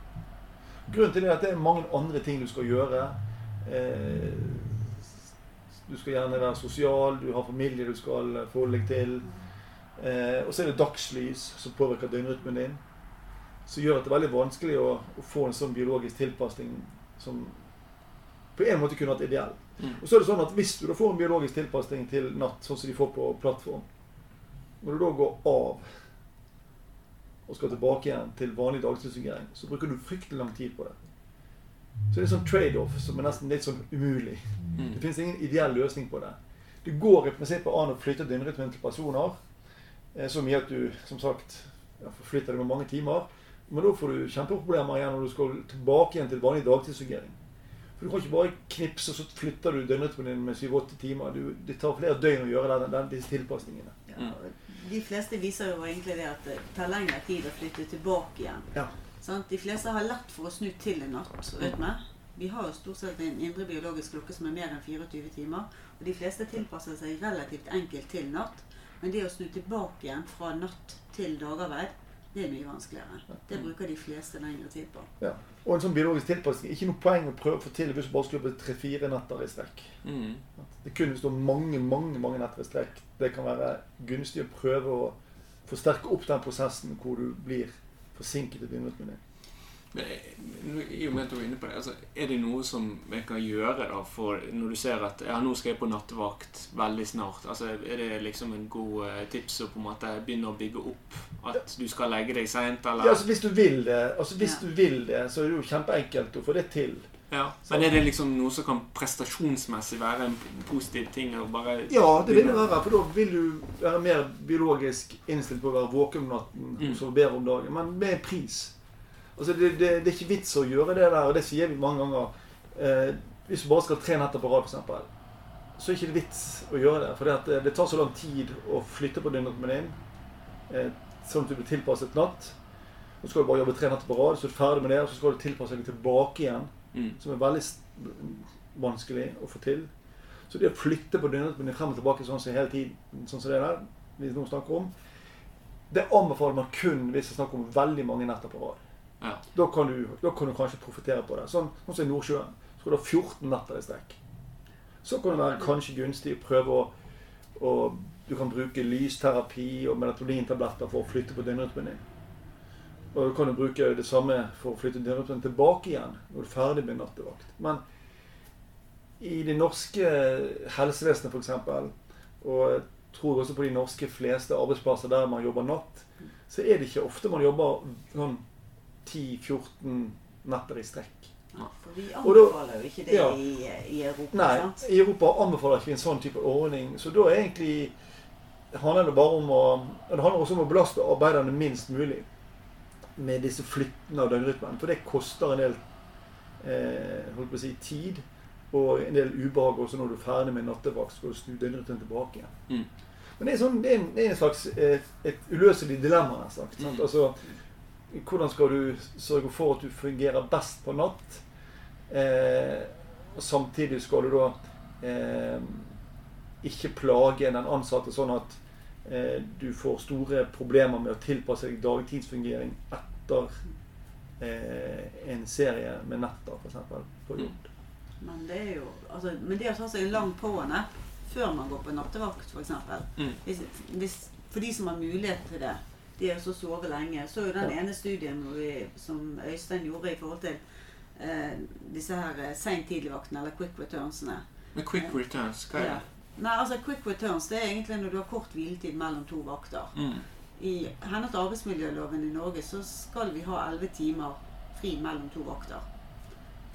Grunnen til det er at det er mange andre ting du skal gjøre. Eh, du skal gjerne være sosial, du har familie du skal forholde deg til. Eh, og så er det dagslys som påvirker døgnrytmen din. Som gjør at det er veldig vanskelig å få en sånn biologisk tilpasning som på en måte kunne vært ideell. Mm. Og så er det sånn at hvis du da får en biologisk tilpasning til natt, sånn som de får på plattform, når du da går av og skal tilbake igjen til vanlig dagstidsfungering, så bruker du fryktelig lang tid på det. Så det er en sånn trade-off som er nesten litt sånn umulig. Det fins ingen ideell løsning på det. Det går i prinsippet an å flytte døgnrytmen til personer eh, så mye at du som sagt forflytter det med mange timer. Men da får du kjempeproblemer igjen når du skal tilbake igjen til vanlig dagtidsfungering. For Du kan ikke bare knipse, og så flytter du døgnrytmen din med 7-8 timer. Du, det tar flere døgn å gjøre den, den, disse tilpasningene. Ja, de fleste viser jo egentlig det at det tar lengre tid å flytte tilbake igjen. Ja. Sånn? De fleste har lett for å snu til en natt. Mm. Vi har jo stort sett en indre biologisk klokke som er mer enn 24 timer. Og de fleste tilpasser seg relativt enkelt til natt. Men det å snu tilbake igjen fra natt til dagarbeid, det er mye vanskeligere. Det bruker de fleste lengre tid på. Ja. Og en sånn biologisk tilpasning Ikke noe poeng å prøve å få til hvis du bare skulle jobbe tre-fire netter i strekk. Mm. Det er kun hvis du har mange mange, mange netter i strekk det kan være gunstig å prøve å forsterke opp den prosessen hvor du blir forsinket i begynnelsen din. Men, I og med at du er inne på det, altså, er det noe som jeg kan gjøre da, for når du ser at ja, nå skal jeg på nattevakt veldig snart? Altså, Er det liksom en god eh, tips å på en måte begynne å bygge opp at du skal legge deg seint, eller? Ja, altså Hvis du vil det, altså hvis Ja. du vil det, så er det jo kjempeenkelt å få det til. Ja, Men er det liksom noe som kan prestasjonsmessig være en positiv ting? Ja, det vil det være, for da vil du være mer biologisk innstilt på å være våken om natten Mm. og sove bedre om dagen, men med pris. Altså, det, det, det er ikke vits å gjøre det der, og det sier vi mange ganger. Eh, hvis du bare skal tre netter på rad, f.eks., så er det ikke vits å gjøre det. For det, det, det tar så lang tid å flytte på døgnrytmen din, eh, sånn at du blir tilpasset natt. Så skal du bare jobbe tre netter på rad, så er du ferdig med det, og så skal du tilpasse deg tilbake igjen Mm. som er veldig vanskelig å få til. Så det å flytte på døgnrytmen din frem og tilbake sånn som hele tiden, sånn som det der, vi nå snakker om, det anbefaler man kun hvis det er snakk om veldig mange netter på rad. Ja. Da kan du, da kan du kanskje profitere på det. Sånn, sånn som i Nordsjøen. Så kan du ha 14 netter i strekk. Så kan det være kanskje gunstig å prøve å, å Du kan bruke lysterapi og melatonintabletter for å flytte på døgnrytmen din. Og du kan jo bruke det samme for å flytte døgnrytmen tilbake igjen når du er ferdig med nattevakt. Men i det norske helsevesenet f.eks., og jeg tror også på de norske fleste arbeidsplasser der man jobber natt, så er det ikke ofte man jobber sånn 10-14 netter i strekk. Ja, For vi anbefaler jo ikke det ja. i, i Europa. Nei, sant? i Europa anbefaler ikke en sånn type ordning. Så da er egentlig handler det bare om å Det handler også om å belaste arbeiderne minst mulig med disse flyttene av døgnrytmen. For det koster en del eh, holdt på å si, tid og en del ubehag også når du er ferdig med nattevakt. Skal du snu døgnrytmen tilbake igjen. Mm. Men det er, sånn, det er, en, det er en slags et, et uløselig dilemma. nær sagt? Mm. Altså, hvordan skal du sørge for at du fungerer best på natt? Eh, samtidig skal du da eh, ikke plage den ansatte sånn at eh, du får store problemer med å tilpasse deg dagtidsfungering etter eh, en serie med netter, f.eks. på jobb. Men det er jo altså, Men det å ta seg en lang påne før man går på nattevakt, f.eks. Mm. Hvis, hvis, for de som har mulighet til det, de er så sove lenge. Så er jo den Ja. ene studien vi, som Øystein gjorde i forhold til eh, disse her eh, sein tidligvaktene, eller quick returnsene. Men quick returns, hva er Ja. det? Nei, altså Quick returns det er egentlig når du har kort hviletid mellom to vakter. Mm. I henhold til arbeidsmiljøloven i Norge så skal vi ha 11 timer fri mellom to vakter.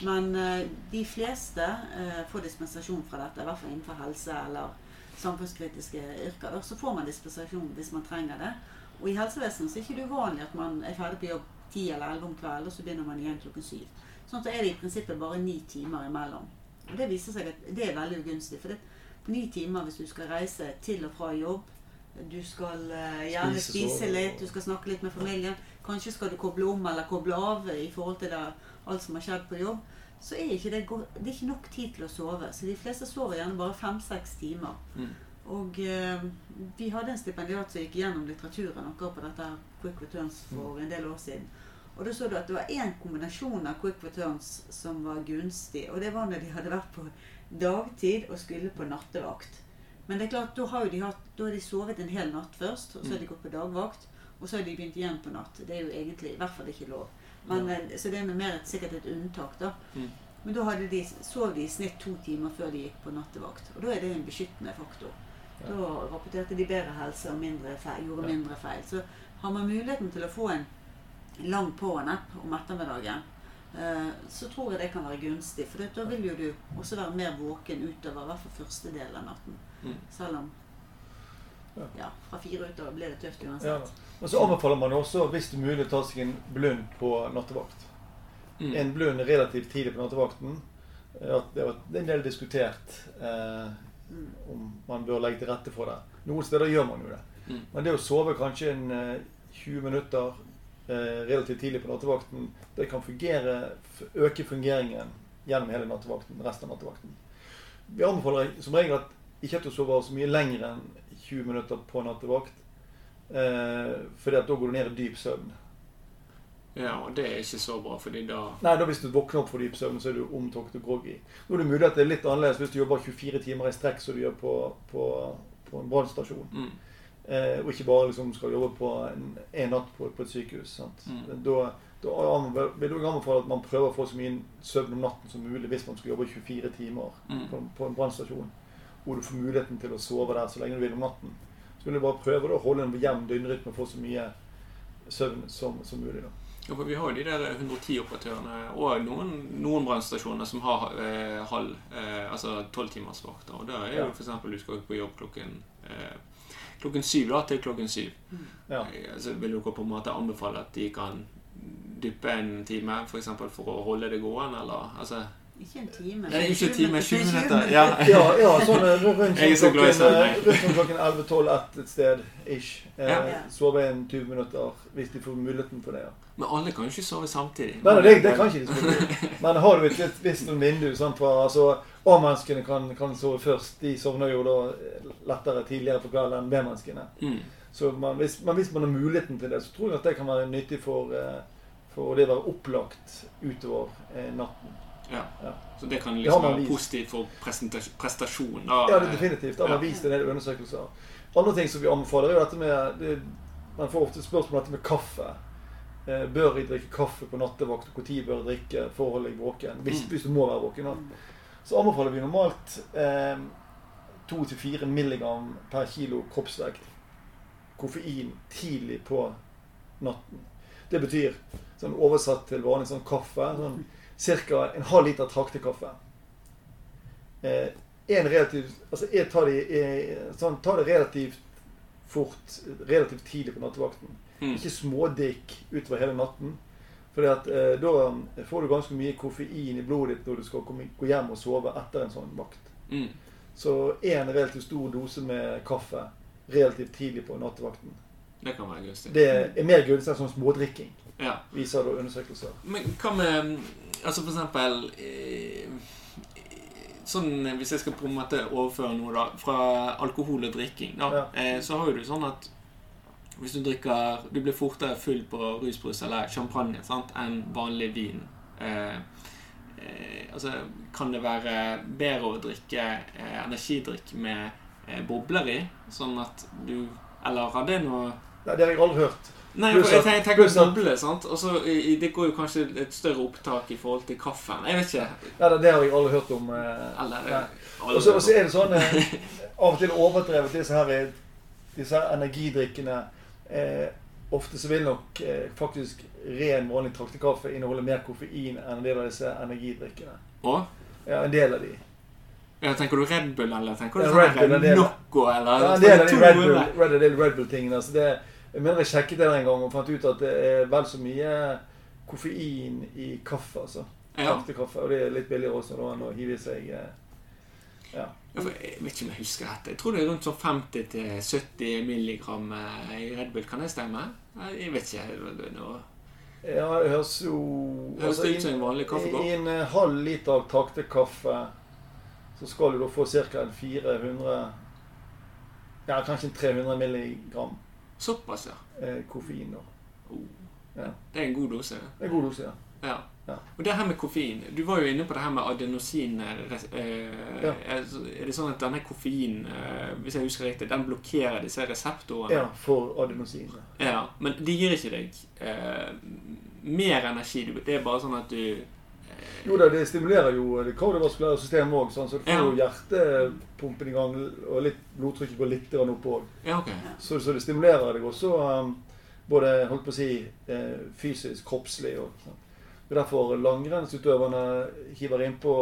Men eh, de fleste eh, får dispensasjon fra dette, i hvert fall innenfor helse eller samfunnskritiske yrker. Så får man dispensasjon hvis man trenger det. Og i helsevesenet så er det ikke uvanlig at man er ferdig på jobb ti eller 11 om kvelden, og så begynner man igjen klokken syv. Sånn at da er det i prinsippet bare ni timer imellom. Og det viser seg at det er veldig ugunstig. For det, på ni timer hvis du skal reise til og fra jobb, du skal eh, gjerne spise litt, du skal snakke litt med familien, kanskje skal du koble om eller koble av i forhold til det, alt som har skjedd på jobb, så er ikke det, det er ikke nok tid til å sove. Så de fleste sover gjerne bare fem-seks timer. Mm. Og eh, vi hadde en stipendiat som gikk gjennom litteraturen akkurat på dette Quick Returns for en del år siden. Og da så du at det var én kombinasjon av Quick Returns som var gunstig. Og det var når de hadde vært på dagtid og skulle på nattevakt. Men det er klart, da har de, hatt, da har de sovet en hel natt først, og så har de gått på dagvakt. Og så har de begynt igjen på natt. Det er jo egentlig i hvert fall ikke lov. Men, ja. Så det er mer et, sikkert et unntak, da. Mm. Men da hadde de, sov de i snitt to timer før de gikk på nattevakt. Og da er det en beskyttende faktor. Da rapporterte de bedre helse og mindre feil, gjorde mindre feil. Så har man muligheten til å få en lang på'n-app om ettermiddagen, eh, så tror jeg det kan være gunstig. For da vil jo du også være mer våken utover, i hvert fall første del av natten. Mm. Selv om Ja. ja, fra fire utover blir det tøft Ja. uansett. Men så anbefaler man også, hvis det er mulig, å ta seg en blund på nattevakt. Mm. En blund relativt tidlig på nattevakten. eh, det er en del diskutert eh. Om man bør legge til rette for det. Noen steder gjør man jo det. Mm. Men det å sove kanskje en eh, 20 minutter eh, relativt tidlig på nattevakten, det kan fungere, øke fungeringen gjennom hele nattevakten, resten av nattevakten. Vi anbefaler som regel at ikke at du sover så mye lenger enn 20 minutter på nattevakt. Eh, fordi at da går du ned i dyp søvn. Ja, og det er ikke så bra, fordi da Nei, da hvis du våkner opp for dyp søvn, så er du omtåket og groggy. Nå er det mulig at det er litt annerledes hvis du jobber 24 timer i strekk som du gjør på, på, på en brannstasjon. mm. Eh, og ikke bare liksom skal jobbe på en, en natt på, på et sykehus. Sant? Mm. Da, da vil jeg anbefale at man prøver å få så mye søvn om natten som mulig hvis man skal jobbe 24 timer Mm. på, på en brannstasjon. Hvor du får muligheten til å sove der så lenge du vil om natten. Så vil du bare prøve da, å holde en jevn døgnrytme og få så mye søvn som, som mulig. da. Ja, for Vi har jo de der 110-operatørene og noen, noen brannstasjoner som har eh, halv, eh, altså tolvtimersvakter. Og da er jo Ja. for eksempel du skal på jobb klokken eh, klokken syv da, til klokken syv. Ja. Eh, Så vil dere på en måte anbefale at de kan dyppe en time for, eksempel, for å holde det gående, eller altså Ikke en time. Nei, ikke en time, 20 20 minutter. Ja. Ja, ja sånn eh, rundt sånn klokken, eh, rundt sånn klokken 11-12 et sted ish. Eh, Ja. Sove en 20 minutter hvis de får muligheten for det. ja. Men alle kan jo ikke sove samtidig. Nei, det, det kan ikke de sove. Men har du et, visst vindu sant, for, altså, A-menneskene kan, kan sove først. De sovner jo da lettere tidligere på kvelden enn B-menneskene. Mm. Så man, hvis, man, hvis man har muligheten til det, så tror jeg at det kan være nyttig for, eh, for det å være opplagt utover eh, natten. Ja. Ja. Så det kan liksom det være positivt for prestasjon. Da. Ja, det definitivt. Det har man vist i en del undersøkelser. Andre ting som vi anbefaler, er jo dette med det, Man får ofte spørsmål om dette med kaffe. Eh, bør jeg drikke kaffe på nattevakt? Når bør jeg drikke for å holde deg våken? Hvis, Mm. hvis du må være våken. da. så anbefaler vi normalt eh, 2-4 milligram per kilo kroppsvekt koffein tidlig på natten. Det betyr, sånn oversatt til vanlig sånn kaffe, sånn ca. en halv liter traktekaffe. Eh, en relativt, altså jeg tar det, eh, sånn, tar det relativt fort, relativt tidlig på nattevakten. Mm. Ikke smådikk utover hele natten. For eh, da får du ganske mye koffein i blodet ditt når du skal komme, gå hjem og sove etter en sånn vakt. Mm. Så en relativt stor dose med kaffe relativt tidlig på nattevakten. Det kan være gunstig. Det er mer gunstig enn sånn smådrikking, Ja. viser da undersøkelser. Men hva med Altså for eksempel eh, Sånn hvis jeg skal på en måte overføre noe da fra alkohol og drikking, da, Ja. eh, så har jo du sånn at hvis du drikker Du blir fortere full på rusbrus eller champagne sant, enn vanlig vin. Eh, eh, altså, kan det være bedre å drikke eh, energidrikk med eh, bobler i? Sånn at du Eller har det noe Nei, det har jeg aldri hørt. Nei, for jeg tenker, tenker pluss at- sant? Og så Det går jo kanskje et større opptak i forhold til kaffen. Jeg vet ikke. Nei, det, det har jeg aldri hørt om. Eh, Eller nei. Og så er det sånn eh, av og til overdrevet disse her, eh, disse her energidrikkene. Eh, ofte så vil nok eh, faktisk ren, vanlig traktekaffe inneholde mer koffein enn en del av disse energidrikkene. Og? Ja, en del av de. Ja, tenker du Red Bull, eller tenker du Ja, sånn Red Bull. Nocco, eller Ja, en del av de Red Bull, 200? Red, Red, Altså jeg mener jeg sjekket det en gang og fant ut at det er vel så mye koffein i kaffe. altså. Ja. Kaffe, Og det er litt billigere også da enn å hive i seg eh, Ja. Jeg vet ikke om jeg husker dette. Jeg tror det er rundt sånn 50-70 milligram eh, i Red Bull. Kan det stemme? Jeg vet ikke. Noe- Ja, det høres jo Høres altså, ut som en vanlig kaffekopp? I en eh, halv liter traktekaffe så skal du da få ca. 400 Ja, kanskje 300 milligram Såpass, ja. eh, koffein. da. Oh. Ja. Det er en god dose. Det er en god dose, ja. Ja. Ja. Og det her med koffein Du var jo inne på det her med adenosin. eh, eh, Ja. Er det sånn at denne koffein, eh, hvis jeg husker riktig, den blokkerer disse reseptorene? ja for adenosin. Ja, Men de gir ikke deg eh, mer energi. Det er bare sånn at du Jo da, det stimulerer jo det kardiovaskulære systemet òg, sånn, så du får Ja. jo hjertepumpen i gang, og litt blodtrykket går litt opp òg. Ja, okay. Så, så det stimulerer deg også um, både holdt på å si, eh, fysisk, kroppslig. Og, sånn. Det er derfor langrennsutøverne hiver innpå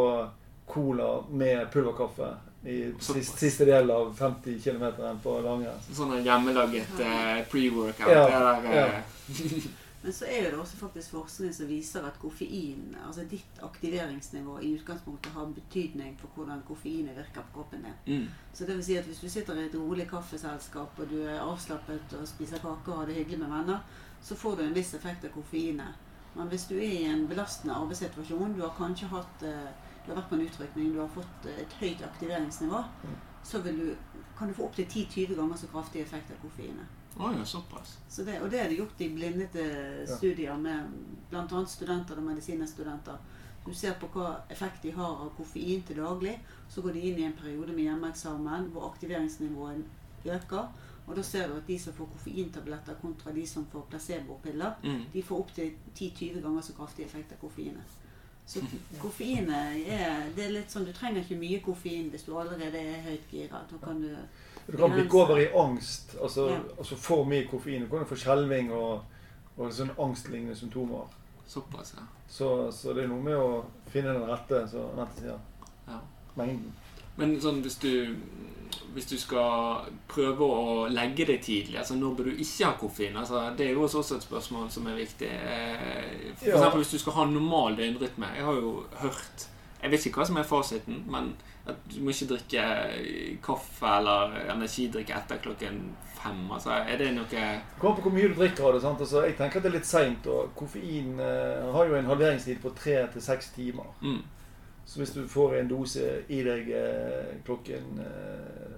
cola med pulverkaffe i siste, siste del av 50 km på langrenn. Sånn hjemmelaget eh, pre-workout. Ja, der, eh, Men så er det også faktisk forskning som viser at koffein, altså ditt aktiveringsnivå, i utgangspunktet har betydning for hvordan koffeinet virker på kroppen din. mm. Så det vil si at hvis du sitter i et rolig kaffeselskap, og du er avslappet og spiser kake og har det hyggelig med venner, så får du en viss effekt av koffeinet. Men hvis du er i en belastende arbeidssituasjon, du har kanskje hatt eh, du har vært på en utrykning, du har fått eh, et høyt aktiveringsnivå, så vil du, kan du få opptil 10-20 ganger så kraftig effekt av koffeinet. Oh, ja, såpass. Så det, og det er det gjort i blindete studier med bl.a. studenter og medisinstudenter. Du ser på hva effekt de har av koffein til daglig. Så går de inn i en periode med hjemmeeksamen hvor aktiveringsnivået øker. Og da ser du at de som får koffeintabletter kontra de som får placebopiller, Mm. de får opptil 10-20 ganger så kraftig effekt av koffeinet. Så koffeinet er, det er litt sånn Du trenger ikke mye koffein hvis du allerede er høyt gira. Da kan du Du kan bikke over i angst, altså, Ja. altså for mye koffein. Du kan få skjelving og, og sånn angstlignende symptomer. Såpass, ja. Så, så det er noe med å finne den rette, som Anette sier, ja. mengden. Men sånn hvis du hvis du skal prøve å legge det tidlig, altså når bør du ikke ha koffein? Altså, det er jo også et spørsmål som er viktig. Eh, For Ja. eksempel hvis du skal ha normal døgnrytme. Jeg har jo hørt Jeg vet ikke hva som er fasiten, men at du må ikke drikke kaffe eller energidrikke etter klokken fem. Altså, er det noe kommer på hvor mye du drikker av det. sant? Altså, jeg tenker at det er litt seint. Koffein eh, har jo en halveringstid på tre til seks timer. mm. Så hvis du får en dose i deg eh, klokken eh,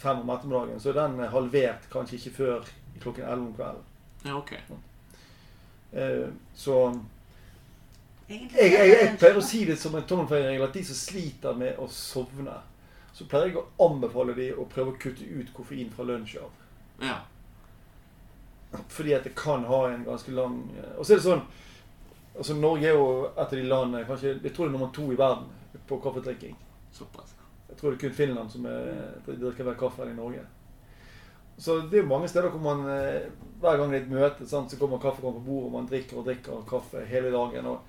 fem om ettermiddagen, så er den halvert kanskje ikke før klokken elleve om kvelden. Ja, ok. Eh, så jeg, jeg, jeg er pleier å si det som en tommelfingerregel at de som sliter med å sovne, så pleier jeg å anbefale de å prøve å kutte ut koffein fra lunsj av. Ja. Fordi at det kan ha en ganske lang Og så er det sånn altså Norge er jo et av de landene kanskje, Jeg tror det er nummer to i verden på kaffedrikking. Såpass. Jeg tror det er kun Finland som er, drikker mer kaffe enn i Norge. Så det er jo mange steder hvor man eh, hver gang det er et møte, sant, så kommer kaffekoppen på bordet, og man drikker og drikker kaffe hele dagen. og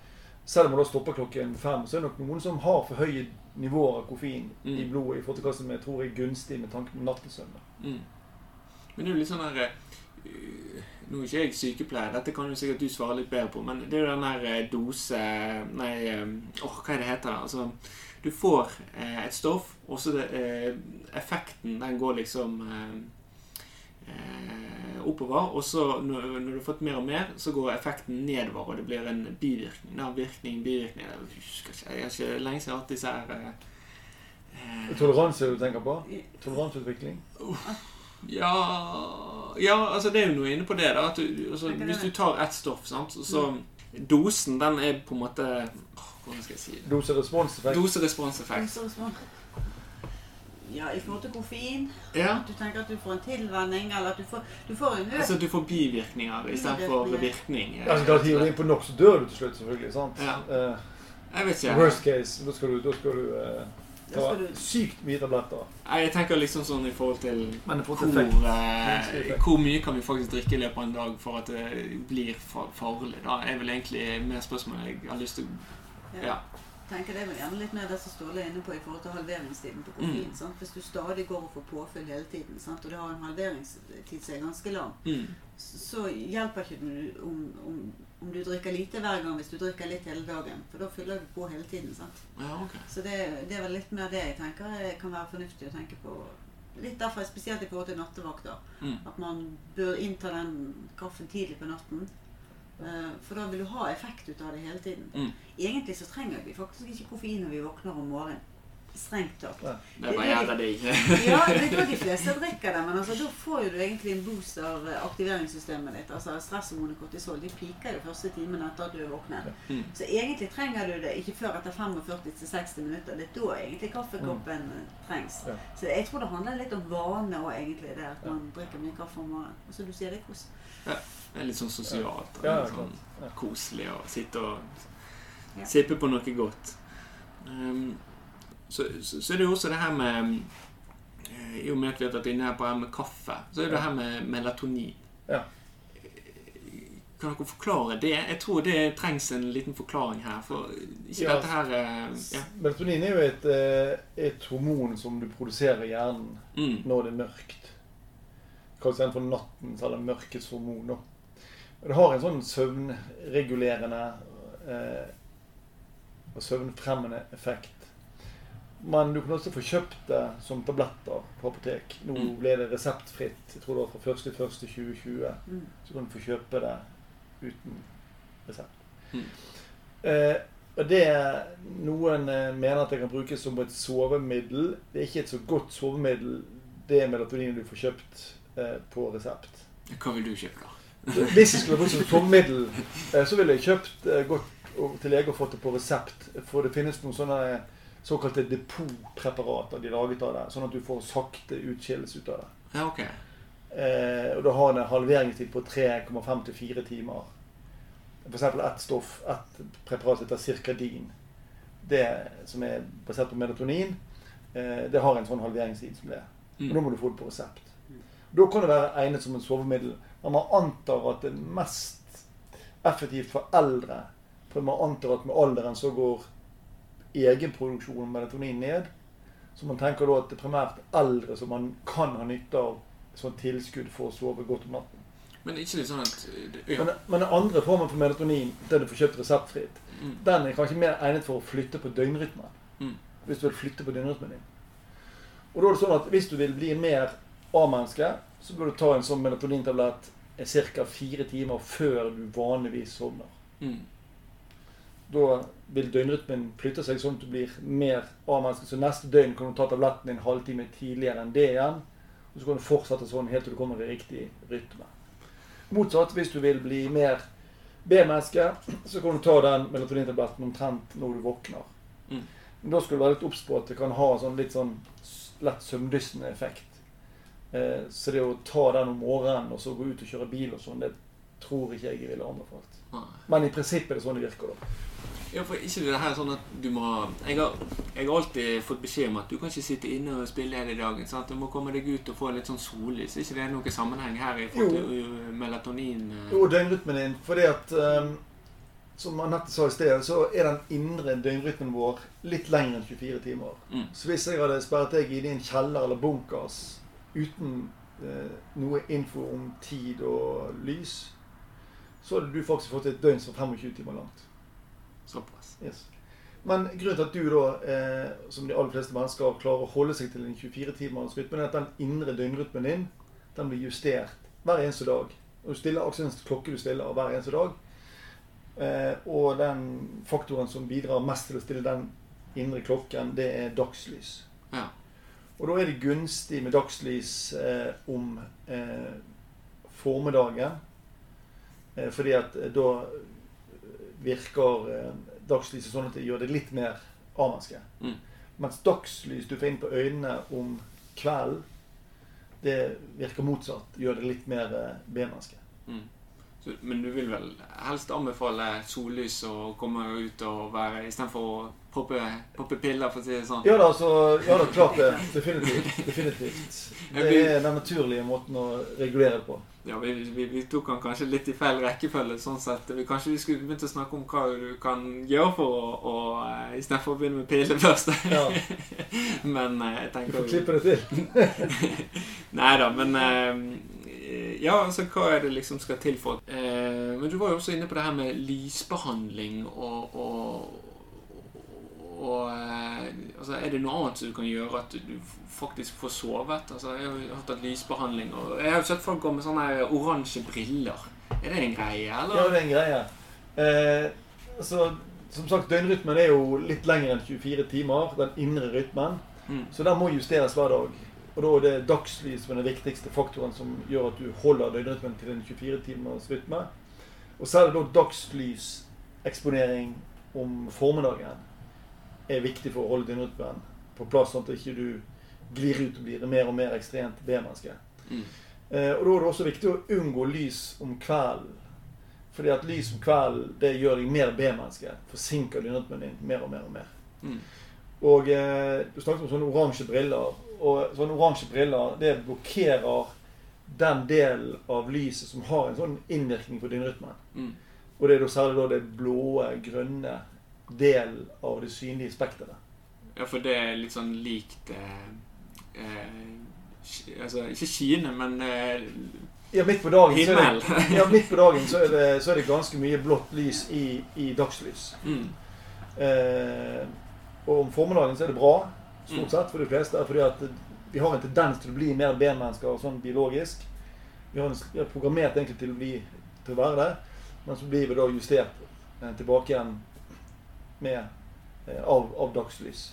selv om man da stopper klokken fem, så er det nok noen som har for høye nivåer av koffein Mm. i blodet i forhold til hva som jeg tror er gunstig med tanke på nattesøvn. Mm. Men det er jo litt sånn her eh, Nå er ikke jeg sykepleier, dette kan jo sikkert du svare litt bedre på, men det er jo den der eh, dose Nei, eh, åh, hva er det heter? Altså, du får eh, et stoff, og så eh, effekten, den går liksom eh, eh, oppover, og så når, når du har fått mer og mer, så går effekten nedover, og det blir en bivirkning. Ja, virkning, bivirkning Jeg husker ikke, jeg har ikke lenge siden hatt disse her Toleranse du tenker på? Toleranseutvikling? ja, ja, altså det er jo noe inne på det. da at du, altså, Hvis du tar ett stoff, sant, så, så Dosen, den er på en måte åh, Hvordan skal jeg si det? Doseresponseffekt. Doseresponseffekt. Dose-responseffekt. Ja, i forhold til koffein. Ja. At du tenker at du får en tilvenning, eller at du får, du får en økt Altså at du får bivirkninger istedenfor virkning. virkning. Altså, da hiver du inn på nok, så dør du til slutt, selvfølgelig. sant? Ja. Uh, Jeg vet ikke. worst case, da skal du, da skal du eh, Da var sykt mye tabletter. Jeg tenker liksom sånn i forhold til hvor, eh, hvor mye kan vi faktisk drikke i løpet av en dag for at det blir farlig? Da er vel egentlig mer spørsmål jeg har lyst til Ja. Ja. tenker det er vel gjerne litt mer det som Ståle er inne på i forhold til halveringstiden på koffein. Mm. sant? Hvis du stadig går og får påfyll hele tiden, sant? og du har en halveringstid som er ganske lang, Mm. så hjelper ikke det om, om, om du drikker lite hver gang hvis du drikker litt hele dagen. For da fyller du på hele tiden. sant? Ja, ok. Så det, det er vel litt mer det jeg tenker det kan være fornuftig å tenke på. Litt derfor, spesielt i forhold til nattevakter. Mm. At man bør innta den kaffen tidlig på natten. Eh, For da vil du ha effekt ut av det hele tiden. Mm. Egentlig så trenger vi faktisk ikke koffein når vi våkner om morgenen. Strengt tatt. Ja. Det bare det gjerne deg. Ja, det er da de fleste drikker det, men altså, da får jo du egentlig en boost av eh, aktiveringssystemet ditt. Altså stresshormonet kortisol. De piker jo første timen etter at du er våknet. Mm. Så egentlig trenger du det ikke før etter 45-60 minutter. Det er da egentlig kaffekoppen mm. trengs. Ja. Så jeg tror det handler litt om vane òg, egentlig. Det at man drikker mye kaffe om morgenen. Og så du sier det er kos. Det er litt sånn sosialt. og litt sånn koselig å sitte og sippe på noe godt. Um, så, så, så er det jo også det her med eh, I og med at vi har vært inne her på her med kaffe, så er det det her med melatonin. Ja. Kan dere forklare det? Jeg tror det trengs en liten forklaring her. For ikke Ja. dette her eh, ja. Melatonin er jo et, eh, et hormon som du produserer i hjernen Mm. når det er mørkt. Kalles gjerne for nattens eller mørkets hormon. Det har en sånn søvnregulerende eh, og søvnfremmende effekt. Men du kan også få kjøpt det som tabletter på apotek. Nå Mm. ble det reseptfritt. Jeg tror det var fra 1.1.2020. Mm. Så kan du få kjøpe det uten resept. Mm. Eh, og det Noen eh, mener at det kan brukes som et sovemiddel. Det er ikke et så godt sovemiddel, det melatoninet du får kjøpt eh, på resept. Hva vil du kjøpe, da? Hvis jeg skulle brukt som sovemiddel, eh, så ville jeg kjøpt godt gått til lege og fått det på resept. For det finnes noen sånne såkalte depotpreparater de laget av det, sånn at du får sakte utskillelse ut av det. Ja, ok. Eh, og da har en halveringstid på 3,5 til 4 timer. Eksempel ett stoff, ett preparat som heter Circadin. Det som er basert på melatonin, eh, det har en sånn halveringstid som det. Og da Mm. må du få det på resept. Da kan det være egnet som en sovemiddel. Men man antar at det er mest effektivt for eldre. For man antar at med alderen så går egenproduksjonen av melatonin ned. Så man tenker da at det er primært eldre som man kan ha nytte av som tilskudd for å sove godt om natten. Men ikke litt sånn at ja. Men, men den andre formen for melatonin, den du får kjøpt reseptfritt, Mm. den er kanskje mer egnet for å flytte på døgnrytmen. Mm. Hvis du vil flytte på døgnrytmen din. Og da er det sånn at hvis du vil bli mer A-menneske, så bør du ta en sånn melatonintablett ca. fire timer før du vanligvis sovner. Mm. Da vil døgnrytmen flytte seg sånn at du blir mer A-menneske. Så neste døgn kan du ta tabletten en halvtime tidligere enn det igjen. Og så kan du fortsette sånn helt til du kommer i riktig rytme. Motsatt, hvis du vil bli mer B-menneske, så kan du ta den melatonintabletten omtrent når du våkner. Mm. Men da skal du være litt obs på at det kan ha sånn litt sånn lett søvndyssende effekt. Eh, så det å ta den om morgenen og så gå ut og kjøre bil og sånn, det tror ikke jeg ville anbefalt. Men i prinsippet er det sånn det virker. da. Ja, for ikke det her sånn at du må jeg har, jeg har alltid fått beskjed om at du kan ikke sitte inne og spille hele dagen. sant? Du må komme deg ut og få litt sånn sollys. Ikke det er noen sammenheng her i forhold til uh, melatonin? eh? Jo, døgnrytmen din. Fordi at um, Som Anette sa i sted, så er den indre døgnrytmen vår litt lengre enn 24 timer. Mm. Så hvis jeg hadde sperret deg inne i en kjeller eller bunkers uten eh, noe info om tid og lys, så hadde du faktisk fått et døgn som er 25 timer langt. Såpass. Yes. Men grunnen til at du da, eh, som de aller fleste mennesker, klarer å holde seg til en 24 timers rytme, er at den indre døgnrytmen din den blir justert hver eneste dag. Og du stiller den klokke du stiller hver eneste dag. Eh, og den faktoren som bidrar mest til å stille den indre klokken, det er dagslys. Ja. Og da er det gunstig med dagslys eh, om eh, formiddagen. Eh, fordi at eh, da virker eh, dagslyset sånn at det gjør det litt mer A-menneske. Mm. Mens dagslys du får inn på øynene om kvelden, det virker motsatt. Gjør det litt mer B-menneske. Mm. Men du vil vel helst anbefale sollys å komme ut og være istedenfor å poppe, poppe piller, for å si det sånn? Ja da, så, ja da, klart det. Definitivt. Definitivt. Det er den naturlige måten å regulere på. Ja, vi, vi, vi tok han kanskje litt i feil rekkefølge. sånn sett. Vi Kanskje vi skulle begynt å snakke om hva du kan gjøre for å, å eh, istedenfor å begynne med piller først. Ja, men jeg jeg Du får klippe det til. Nei da, men eh, Ja, altså hva er det liksom skal til for eh, Men du var jo også inne på det her med lysbehandling og, og, og eh, altså, Er det noe annet som du kan gjøre at du faktisk får sovet? Altså, jeg har hatt hatt lysbehandling, og jeg har jo sett folk gå med sånne oransje briller. Er det en greie, Ja, det er en greie. Eh, altså, som sagt, døgnrytmen er jo litt lenger enn 24 timer. Den indre rytmen. Mm. Så den må justeres hver dag. Og da er det dagslys som er den viktigste faktoren som gjør at du holder døgnrytmen til en 24 timers rytme. Og så er det da dagslys-eksponering om formiddagen er viktig for å holde din døgnrytmen på plass, sånn at ikke du glir ut og blir mer og mer ekstremt B-menneske. Mm. Eh, og da er det også viktig å unngå lys om kvelden. Fordi at lys om kvelden det gjør deg mer B-menneske. Forsinker døgnrytmen din mer og mer og mer. Mm. Og eh, du snakket om sånne oransje briller. Og sånne oransje briller det blokkerer den delen av lyset som har en sånn innvirkning på dynrytmen. Mm. Og det er da særlig da det blå, grønne delen av det synlige spekteret. Ja, for det er litt sånn likt eh, eh, Altså, ikke Kine, men eh, Ja, midt på dagen, så er det, ja, midt på dagen så, er det, så er det ganske mye blått lys i, i dagslys. mm. Eh, og om formiddagen så er det bra, Mm. stort sett for de fleste. Fordi at vi har en tendens til å bli mer benmennesker sånn biologisk. Vi har, en, vi har programmert egentlig til å bli til å være det, men så blir vi da justert eh, tilbake igjen med, eh, av, av dagslys.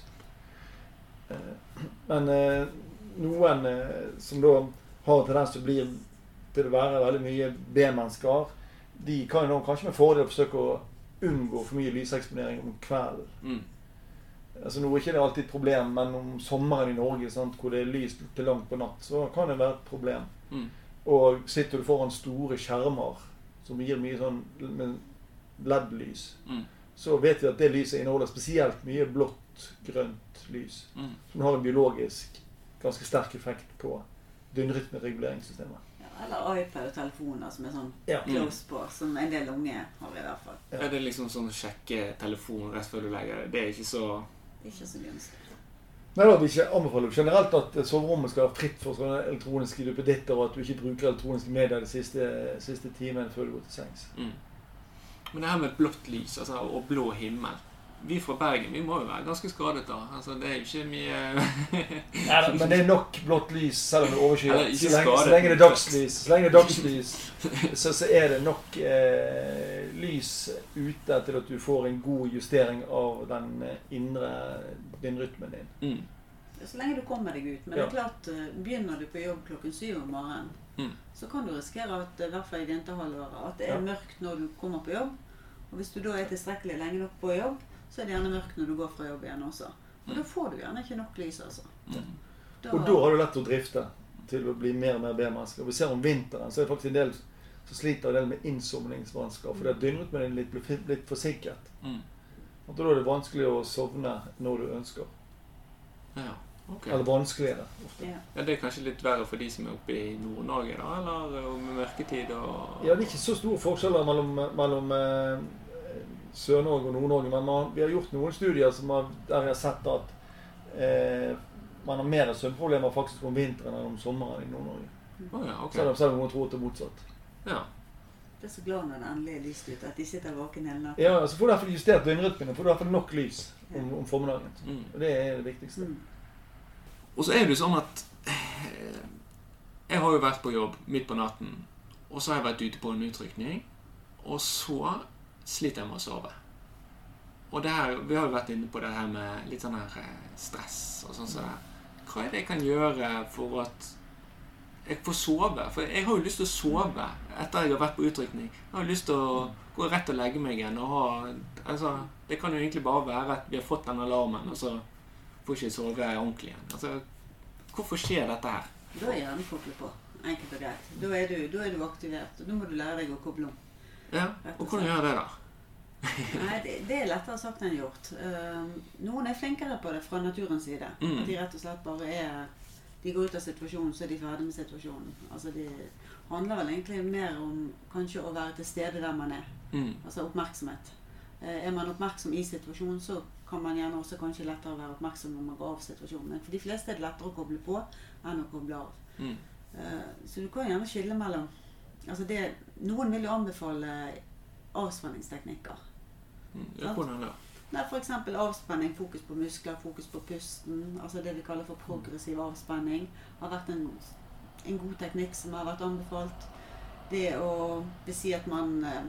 Eh, men eh, noen som da har tendens til å bli til å være veldig mye B-mennesker, de kan jo kanskje med fordel forsøke å unngå for mye lyseksponering om kvelden. Mm. Altså Nå er ikke det alltid et problem, men om sommeren i Norge sant, hvor det er lyst til langt på natt, så kan det være et problem. Mm. Og sitter du foran store skjermer som gir mye sånn LED-lys, Mm. Så vet vi at det lyset inneholder spesielt mye blått, grønt lys. Mm. Som har en biologisk ganske sterk effekt på døgnrytmereguleringssystemet. Ja, eller iPad og telefoner som er sånn Ja. close på, som en del unge har i hvert fall. Ja. Er det liksom sånn å sjekke telefonen rett før du legger deg? Det er ikke så Ikke så gunstig. Nei, da Vi ikke anbefale generelt at soverommet skal være fritt for sånne elektroniske duppeditter, og at du ikke bruker elektroniske medier de siste, siste timen før du går til sengs. mm. Men det her med blått lys altså, og blå himmel Vi fra Bergen vi må jo være ganske skadet da. Altså, det er jo ikke mye Neida, men det er nok blått lys selv om det er overskyet. Så, så lenge det er dagslys, så, lenge det er dagslys så, så er det nok eh, lys ute til at du får en god justering av den eh, indre din rytmen din. mm. Så lenge du kommer deg ut. Men Ja. det er klart, eh, begynner du på jobb klokken syv om morgenen, Mm. så kan du risikere at i hvert fall i vinterhalvåret, at det er Ja. mørkt når du kommer på jobb. Og hvis du da er tilstrekkelig lenge nok på jobb, så er det gjerne mørkt når du går fra jobb igjen også. Og da får du gjerne ikke nok lys, altså. Mm. Da, Og da har du lett å drifte til å bli mer og mer B-menneske. Og vi ser om vinteren så er det faktisk en del som sliter en del med innsomningsvansker fordi at døgnrytmen din er litt, blitt litt forsinket. Mm. Og da er det vanskelig å sovne når du ønsker. Ja, ok. Eller vanskeligere. Ja. Ja, det er kanskje litt verre for de som er oppe i Nord-Norge, da? Eller med mørketid og Ja, det er ikke så store forskjeller mellom, mellom eh, Sør-Norge og Nord-Norge, men man, vi har gjort noen studier som har, der vi har sett at eh, man har mer søvnproblemer faktisk om vinteren enn om sommeren i Nord-Norge. Oh, ja, ok. Selv, om- man tror at det er motsatt. Ja. Det er så glad når det endelig er lyst ute, at de sitter våken hele natten. Ja, så får du i hvert fall justert døgnrytmen. Får du i hvert fall nok lys om, om formiddagen. Mm. Og det er det viktigste. Mm. Og så er det jo sånn at eh, Jeg har jo vært på jobb midt på natten, og så har jeg vært ute på en utrykning, og så sliter jeg med å sove. Og her, Vi har jo vært inne på det her med litt sånn her eh, stress og sånn som det. Hva er det jeg kan gjøre for at jeg får sove? For jeg har jo lyst til å sove etter jeg har vært på utrykning. Jeg har lyst til å gå rett og legge meg igjen og ha altså, Det kan jo egentlig bare være at vi har fått den alarmen, og så får ikke sove ordentlig igjen. Altså, hvorfor skjer dette her? Da er hjernen koblet på. Enkelt og greit. Da er, du, da er du aktivert. og Da må du lære deg å koble om. Ja, og hvordan gjør det, da? Nei, det, det er lettere sagt enn gjort. Um, noen er flinkere på det fra naturens side. Mm. At de rett og slett bare er De går ut av situasjonen, så er de ferdig med situasjonen. Altså Det handler vel egentlig mer om kanskje å være til stede der man er. Mm. Altså oppmerksomhet. Eh, Er man oppmerksom i situasjonen, så kan man gjerne også kanskje lettere være oppmerksom når man går av situasjonen. Men for de fleste er det lettere å koble på enn å koble av. Mm. Eh, Så du kan gjerne skille mellom altså det, Noen vil jo anbefale avspenningsteknikker. Mm. Ja, hvordan da? Nei, F.eks. avspenning, fokus på muskler, fokus på pusten. Altså det vi kaller for progressiv avspenning. har vært en, en god teknikk som har vært anbefalt. Det å det si at man eh,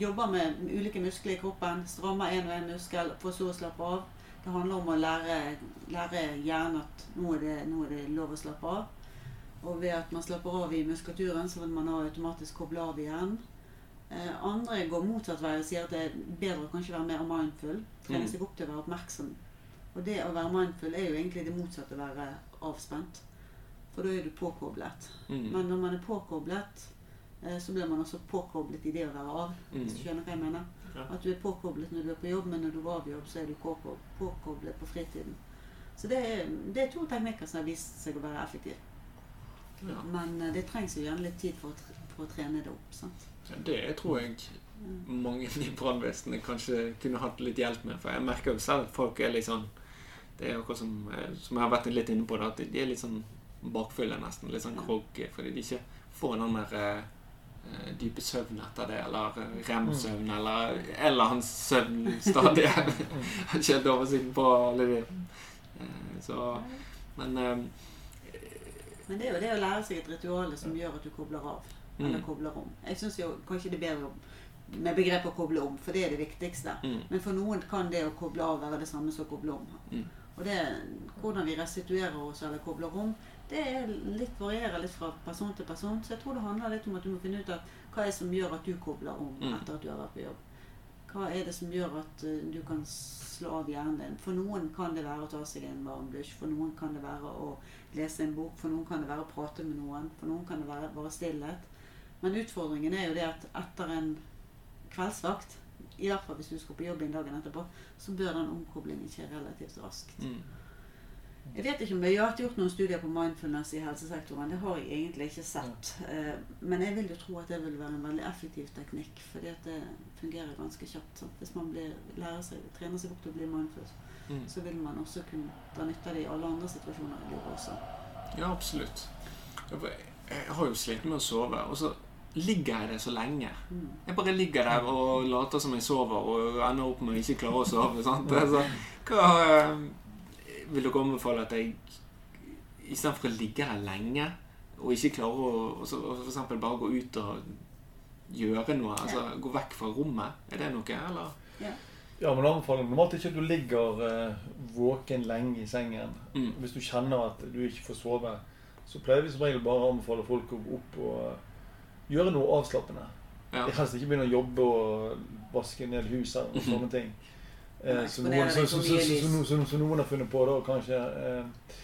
jobber med ulike muskler i kroppen, strammer en og en muskel, for så å slappe av. Det handler om å lære, lære hjernen at nå er, det, nå er det lov å slappe av. Og ved at man slapper av i muskulaturen, så vil man da automatisk koble av igjen. Eh, andre går motsatt vei og sier at det er bedre å kanskje være mer mindful. Trene Mm. seg opp til å være oppmerksom. Og det å være mindful er jo egentlig det motsatte å være avspent. For da er du påkoblet. Mm. Men når man er påkoblet, så blir man også påkoblet i det å være av. Mm. Hvis du skjønner hva jeg mener? At du er påkoblet når du er på jobb, men når du er av jobb, så er du påkoblet på fritiden. Så det er, det er to teknikker som har vist seg å være effektive. Ja. Men eh, det trengs jo gjerne litt tid for å, for å trene det opp. sant? Ja, Det tror jeg mange i brannvesenet kanskje kunne hatt litt hjelp med. For jeg merker jo selv at folk er litt sånn Det er akkurat som, eh, som jeg har vært litt inne på, det, at de er litt sånn bakfulle nesten. Litt sånn groggy fordi de ikke får den der eh, eh, dype søvn etter det, eller eh, rem-søvn, eller eller hans søvnstadie. Jeg har ikke helt oversikten på alle de. Eh, Så Men eh, Men det er jo det å lære seg et ritual som gjør at du kobler av. Eller Mm. kobler om. Jeg syns jo kanskje det er bedre med begrepet å koble om, for det er det viktigste. mm, Men for noen kan det å koble av være det samme som å koble om. Mm. Og det, hvordan vi restituerer oss eller kobler om, det er litt, varierer litt fra person til person. Så jeg tror det handler litt om at du må finne ut av hva er det som gjør at du kobler om Mm. etter at du har vært på jobb. Hva er det som gjør at eh, du kan slå av hjernen din? For noen kan det være å ta seg en varm dusj. For noen kan det være å lese en bok. For noen kan det være å prate med noen. For noen kan det være bare stillhet. Men utfordringen er jo det at etter en kveldsvakt, i hvert fall hvis du skal på jobb en dagen etterpå, så bør den omkoblingen skje relativt raskt. mm. Jeg vet ikke om Jeg har gjort noen studier på mindfulness i helsesektoren. Det har jeg egentlig ikke sett. Eh, Men jeg vil jo tro at det vil være en veldig effektiv teknikk. Fordi at det fungerer ganske kjapt. Sant? Hvis man blir, lærer seg, trener seg opp til å bli mindful, Mm. så vil man også kunne dra nytte av det i alle andre situasjoner i livet også. Ja, absolutt. Jeg har jo slitt med å sove, og så ligger jeg der så lenge. Mm. Jeg bare ligger der og later som jeg sover, og ender opp med å ikke klare å sove. sant? Altså, hva eh, vil dere anbefale at jeg istedenfor å ligge her lenge og ikke klare å og så, og for eksempel bare gå ut og gjøre noe, altså gå vekk fra rommet? Er det noe, eller? Ja, men anbefaler normalt ikke at du ligger eh, våken lenge i sengen. Mm. Hvis du kjenner at du ikke får sove, så pleier vi som regel bare å anbefale folk å gå opp og eh, gjøre noe avslappende. Ja. Helst ikke begynne å jobbe og vaske ned huset og sånne ting. Eh, som, noen, som, har funnet på, da, kanskje. Eh,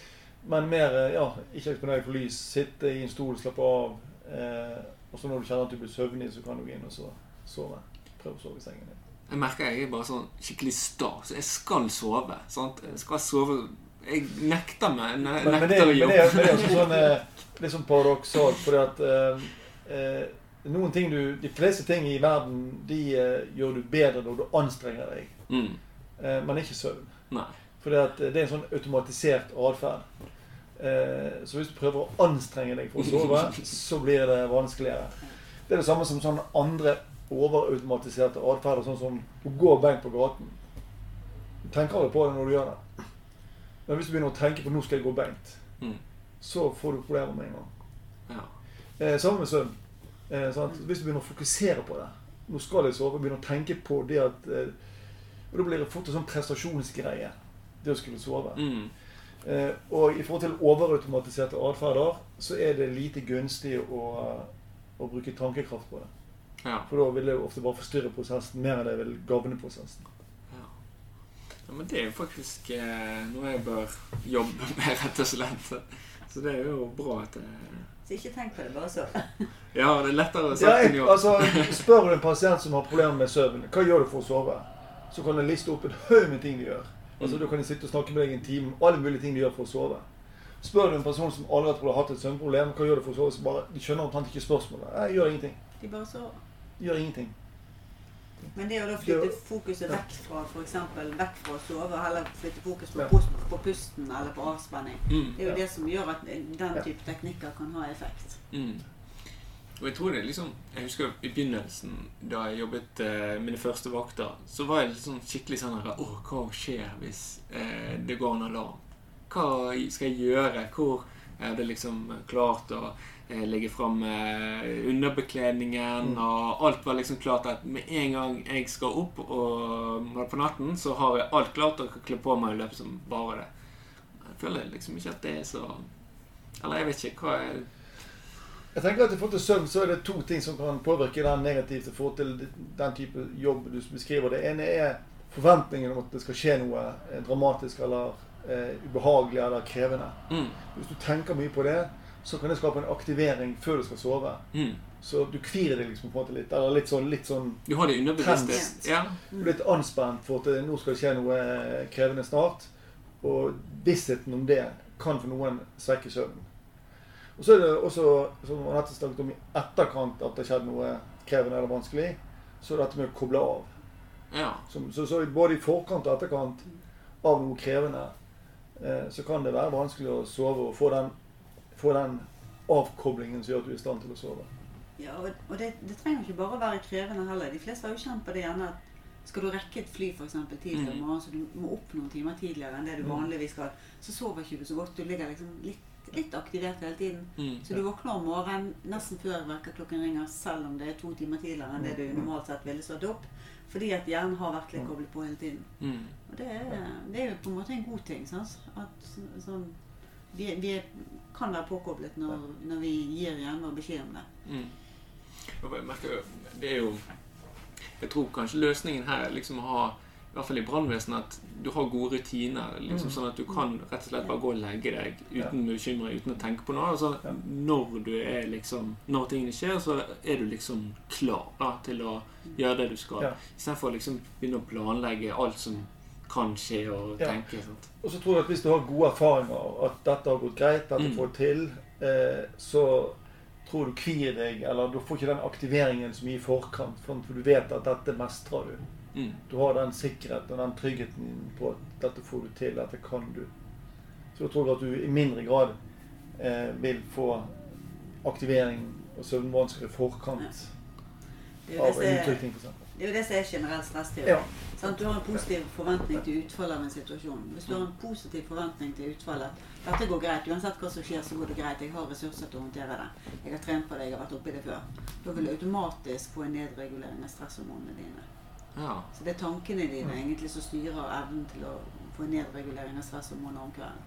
men mer eh, ja, ikke eksponere for lys. Sitte i en stol, slappe av. Eh, og så når du kjenner at du blir søvnig, så kan du gå inn og så sove. Prøv å sove i sengen din. Jeg merker jeg er bare sånn skikkelig sta, så jeg skal sove. Sant? Jeg skal sove Jeg nekter meg. Ne Men, men, det, nekter å men, det, jobbe. men det er også sånn eh, litt sånn paradoksalt, fordi at eh, eh, noen ting du De fleste ting i verden de eh, gjør du bedre når du anstrenger deg, Mm. Eh, men ikke søvn. For Fordi det er en sånn automatisert atferd. Eh, så hvis du prøver å anstrenge deg for å sove, så blir det vanskeligere. Det er det samme som sånne andre overautomatiserte atferder, sånn som å gå beint på gaten. Du tenker aldri på det når du gjør det. Men hvis du begynner å tenke på 'nå skal jeg gå beint', Mm. så får du problemer med en gang. Ja. Eh, sammen med søvn. Eh? Hvis du begynner å fokusere på det Nå skal jeg sove. Begynner å tenke på det at eh, Og da blir det fort en sånn prestasjonsgreie, det å skulle sove. Mm. Eh, og i forhold til overautomatiserte atferder, så er det lite gunstig å, å bruke tankekraft på det. Ja. For da vil det ofte bare forstyrre prosessen mer enn det vil gagne prosessen. Ja. ja. Men det er jo faktisk eh, noe jeg bør jobbe med, rett og slett. Så det er jo bra at det Så ikke tenk på det, bare så. Ja, det er lettere sagt enn jeg, gjort. altså, spør du en pasient som har problemer med søvn, hva gjør du for å sove? Så kan jeg liste opp en haug med ting de gjør. Altså, Da kan de sitte og snakke med deg en time om alle mulige ting de gjør for å sove. Spør du en person som aldri har hatt et søvnproblem, hva gjør du for å sove, så bare, de skjønner omtrent ikke spørsmålet. Jeg gjør ingenting. De bare sover. Gjør ingenting. Men det å da flytte Det- fokuset ja. vekk fra for eksempel, vekk fra å sove, og heller flytte fokus på, Ja. pust, på pusten eller på avspenning, Mm. det er jo Ja. det som gjør at den Ja. type teknikker kan ha effekt. Mm. Og jeg tror det liksom Jeg husker i begynnelsen, da jeg jobbet eh, mine første vakter, så var jeg litt sånn skikkelig sånn her Å, hva skjer hvis eh, det går en alarm? Hva skal jeg gjøre? Hvor er det liksom klart å eh, legge fram eh, underbekledningen? Mm. Og alt var liksom klart at med en gang jeg skal opp og på natten, så har jeg alt klart og kan kle på meg og løpe som bare det. Jeg føler liksom ikke at det er så Eller jeg vet ikke. Hva er Jeg tenker at I forhold til søvn så er det to ting som kan påvirke den negativt i forhold til den type jobb du beskriver. Det ene er forventningen om at det skal skje noe eh, dramatisk eller eh, ubehagelig eller krevende. mm. Hvis du tenker mye på det, så kan det skape en aktivering før du skal sove. Mm. Så du kvier deg liksom på en måte litt. Eller litt sånn, litt sånn Du har det underbevisst. Ja. du er litt anspent for at det, nå skal det skje noe eh, krevende snart. Og vissheten om det kan for noen svekke søvnen. Og så er det også, som Anette snakket om, i etterkant at det har skjedd noe krevende eller vanskelig, så er dette med å koble av. ja. Som, så, så både i forkant og etterkant av noe krevende, eh, så kan det være vanskelig å sove og få den, få den avkoblingen som gjør at du er i stand til å sove. Ja, og, og det, det trenger ikke bare å være krevende heller. De fleste har jo kjent på det gjerne at skal du rekke et fly for eksempel, tidlig om Mm. morgenen, så du må opp noen timer tidligere enn det du Mm. vanligvis skal, så sover ikke du så godt. Du ligger liksom litt, litt aktivert hele tiden. Mm. Så du våkner om morgenen nesten før vekkerklokken ringer, selv om det er to timer tidligere enn det du Mm. normalt sett ville stått opp. Fordi at hjernen har vært litt koblet på hele tiden. Mm. Og det er, det er jo på en måte en god ting. Sans? At sånn, vi, vi er, kan være påkoblet når, når vi gir hjernen vår beskjed om det. Mm. Jeg merker Det er jo Jeg tror kanskje løsningen her er liksom å ha i hvert fall i brannvesenet at du har gode rutiner. liksom Mm. Sånn at du kan rett og slett bare gå og legge deg uten bekymring, uten å tenke på noe. Altså. Når du er liksom Når tingene skjer, så er du liksom klar da, til å gjøre det du skal. Ja. Istedenfor å liksom begynne å planlegge alt som kan skje, og Ja. tenke. Sant? Og så tror jeg at hvis du har gode erfaringer, at dette har gått greit, dette Mm. får til, eh, så tror du kvier deg, eller du får ikke den aktiveringen så mye i forkant, for du vet at dette mestrer du. Mm. Du har den sikkerheten og den tryggheten på at dette får du til, dette kan du. Så jeg tror at du i mindre grad eh, vil få aktivering og søvnvansker i forkant Det er av en er, f.eks. det er, jo det som er generell stressteori. Ja. Du har en positiv forventning til utfallet av en situasjon. Hvis du har en positiv forventning til utfallet Dette går greit. Uansett hva som skjer, så går det greit. Jeg har ressurser til å håndtere det. Jeg har trent på det, jeg har vært oppi det før. Da vil du automatisk få en nedregulering av stresshormonene dine. Ja. Så det er tankene dine egentlig som styrer evnen til å få nedregulering av stresshormoner om kvelden.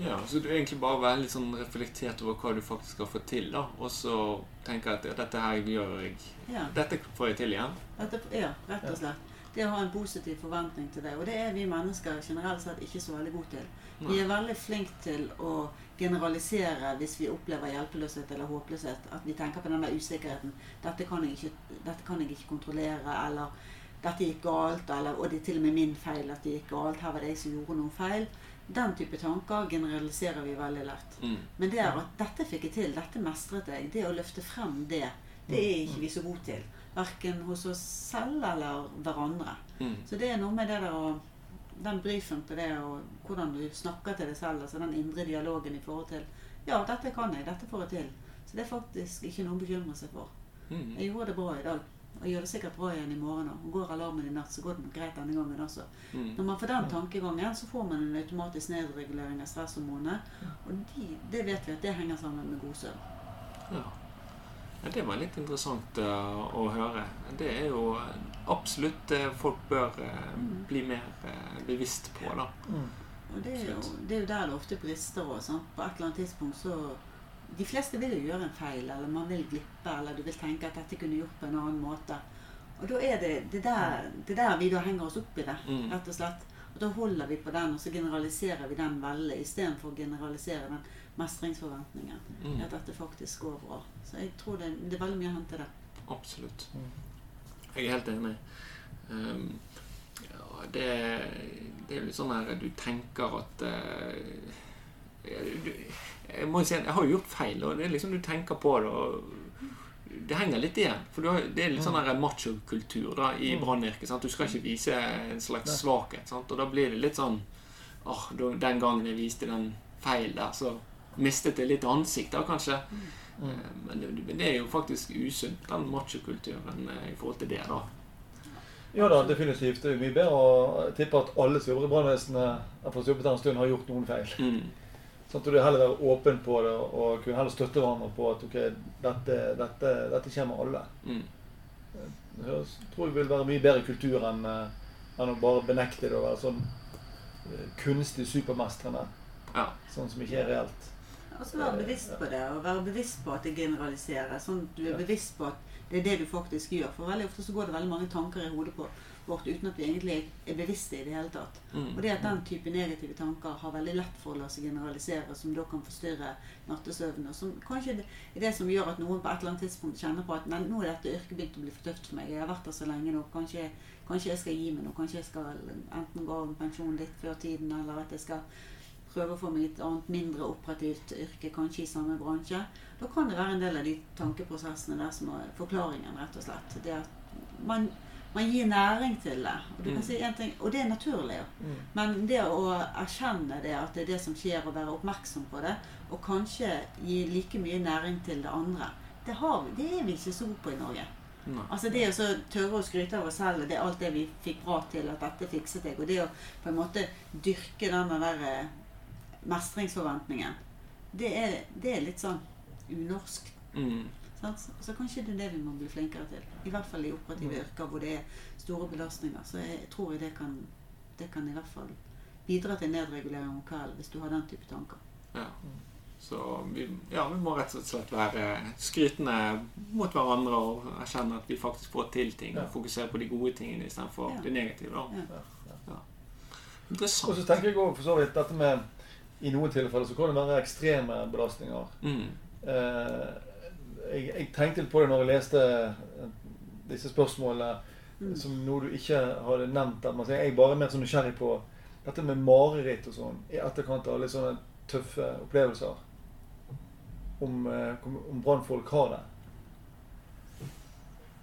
Ja, så du er egentlig bare veldig sånn reflektert over hva du faktisk har fått til, da. Og så tenker at ja, dette her gjør jeg Ja. Dette får jeg til igjen. Dette, ja, rett og slett. Det å ha en positiv forventning til det. Og det er vi mennesker generelt sett ikke så veldig gode til. Vi er veldig flinke til å generalisere hvis vi opplever hjelpeløshet eller håpløshet. At vi tenker på den der usikkerheten. Dette kan jeg ikke, kan jeg ikke kontrollere. Eller dette gikk galt, eller, og det er til og med min feil at det gikk galt. Her var det jeg som gjorde noe feil. Den type tanker generaliserer vi veldig lett. Mm. Men det er at dette fikk jeg til, dette mestret jeg, det å løfte frem det, det er ikke vi så gode til. Verken hos oss selv eller hverandre. Mm. Så det er noe med det der å Den brifen på det og hvordan du snakker til deg selv, altså den indre dialogen i forhold til Ja, dette kan jeg, dette får jeg til. Så det er faktisk ikke noe å bekymre seg for. Mm. Jeg gjorde det bra i dag. Og jeg gjør det sikkert bra igjen i morgen òg. Går alarmen i natt, så går det nok greit denne gangen også. Mm. Når man får den tankegangen, så får man en automatisk nedregulering av stresshormonene. Og de, det vet vi at det henger sammen med god søvn. Ja. Ja, Det var litt interessant uh, å høre. Det er jo absolutt folk bør eh, Mm. bli mer eh, bevisst på, da. Mm. Og det er jo, det er jo der det ofte brister òg. På et eller annet tidspunkt så De fleste vil jo gjøre en feil, eller man vil glippe, eller du vil tenke at dette kunne gjort på en annen måte. Og da er det det der, det der vi da henger oss opp i det, Mm. rett og slett. Og da holder vi på den, og så generaliserer vi den veldig, istedenfor å generalisere den mestringsforventningen. Mm. At dette faktisk går bra. Så jeg tror det, det er veldig mye å hente der. Absolutt. Mm. Jeg er helt enig. Um, ja, det, det er litt sånn her Du tenker at uh, du, Jeg må jo si at jeg har jo gjort feil, og det er liksom du tenker på det og det henger litt igjen. For du har, det er litt sånn machokultur da, i Mm. brannyrket. Du skal ikke vise en slags svakhet. Sant? Og da blir det litt sånn åh, Den gangen jeg viste den feil der, så mistet jeg litt ansikt, da, kanskje. Mm. Eh, Men det, det er jo faktisk usunt, den machokulturen eh, i forhold til det, da. Ja da, definitivt. Det er jo mye bedre å tippe at alle som jobber i brannvesenet etter å ha jobbet her en stund, har gjort noen feil. Mm. Sånn at du heller være åpen på det og kunne heller støtte hverandre på at ok, dette, dette, dette kommer alle. Mm. Det tror jeg vil være mye bedre kultur enn, eh, enn å bare benekte det og være sånn kunstig supermestrende. Ja. Sånn som ikke er reelt. Og så være bevisst på det, og være bevisst på at det generaliserer. Sånn at du er bevisst på at det er det du faktisk gjør. For veldig ofte så går det veldig mange tanker i hodet på vårt uten at vi egentlig er bevisste i det hele tatt. Mm. Og det at den type negative tanker har veldig lett for å la seg generalisere, som da kan forstyrre nattesøvnen. Og som kanskje er det som gjør at noen på et eller annet tidspunkt kjenner på at nei, nå er dette yrket begynt å bli for tøft for meg. Jeg har vært der så lenge nå. Kanskje, kanskje jeg skal gi meg nå. Kanskje jeg skal enten gå av pensjon litt før tiden, eller at jeg skal prøve å få meg et annet mindre operativt yrke, kanskje i samme bransje. Da kan det være en del av de tankeprosessene der som er forklaringen, rett og slett. Det at man, man gir næring til det. Og, du Mm. si en ting, og det er naturlig. Mm. Men det å erkjenne det, at det er det som skjer, og være oppmerksom på det, og kanskje gi like mye næring til det andre, det, har det er vi ikke så gode på i Norge. Nei. Altså Det å tørre å skryte av oss selv, det er alt det vi fikk bra til, at dette fikset jeg. Og det å på en måte dyrke den der mestringsforventningen, det er, det er litt sånn unorsk. Mm. Så, så kanskje det er det vi må bli flinkere til. I hvert fall i operative Mm. yrker hvor det er store belastninger. Så jeg tror jeg det kan, det kan i hvert fall bidra til nedregulering av kvelden hvis du har den type tanker. Ja. Så vi, ja, vi må rett og slett være skrytende mot hverandre og erkjenne at vi faktisk får til ting. Ja. Og fokusere på de gode tingene istedenfor Ja. det negative. Da. Ja. Og Interessant. så tenker jeg også for så vidt dette med I noen tilfeller så kan det være ekstreme belastninger. Mm. Eh, jeg, jeg tenkte litt på det når jeg leste eh, disse spørsmålene Mm. som noe du ikke hadde nevnt. At man sier, jeg er bare mer sånn nysgjerrig på dette med mareritt og sånn i etterkant av litt sånne tøffe opplevelser. Om, eh, om- om brannfolk har det.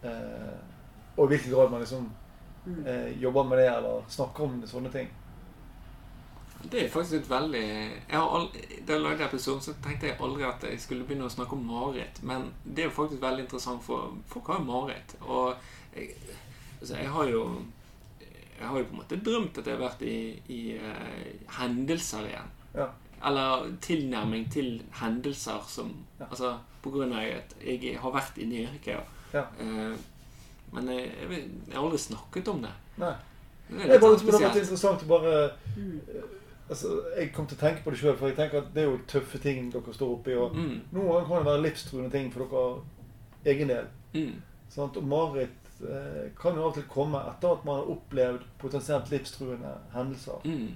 Eh, og i hvilken grad man liksom Mm. eh, jobber med det eller snakker om sånne ting. Det er faktisk et veldig jeg har aldri, Da jeg lagde episoden, så tenkte jeg aldri at jeg skulle begynne å snakke om mareritt. Men det er jo faktisk veldig interessant, for folk har jo mareritt. Og jeg, altså jeg har jo Jeg har jo på en måte drømt at jeg har vært i, i uh, hendelser igjen. Ja. Eller tilnærming til hendelser som Ja. Altså på grunn av at jeg har vært inne i yrket. Ja. Uh, men jeg, jeg, jeg har aldri snakket om det. Nei. Det Det er er bare sånn det har spesielt. interessant å bare Mm. Altså, Jeg kom til å tenke på det sjøl, for jeg tenker at det er jo tøffe ting dere står oppi. Og Mm, noen ganger kan det være livstruende ting for dere egen del. mm, Sant? Og mareritt eh, kan jo av og til komme etter at man har opplevd potensielt livstruende hendelser. mm.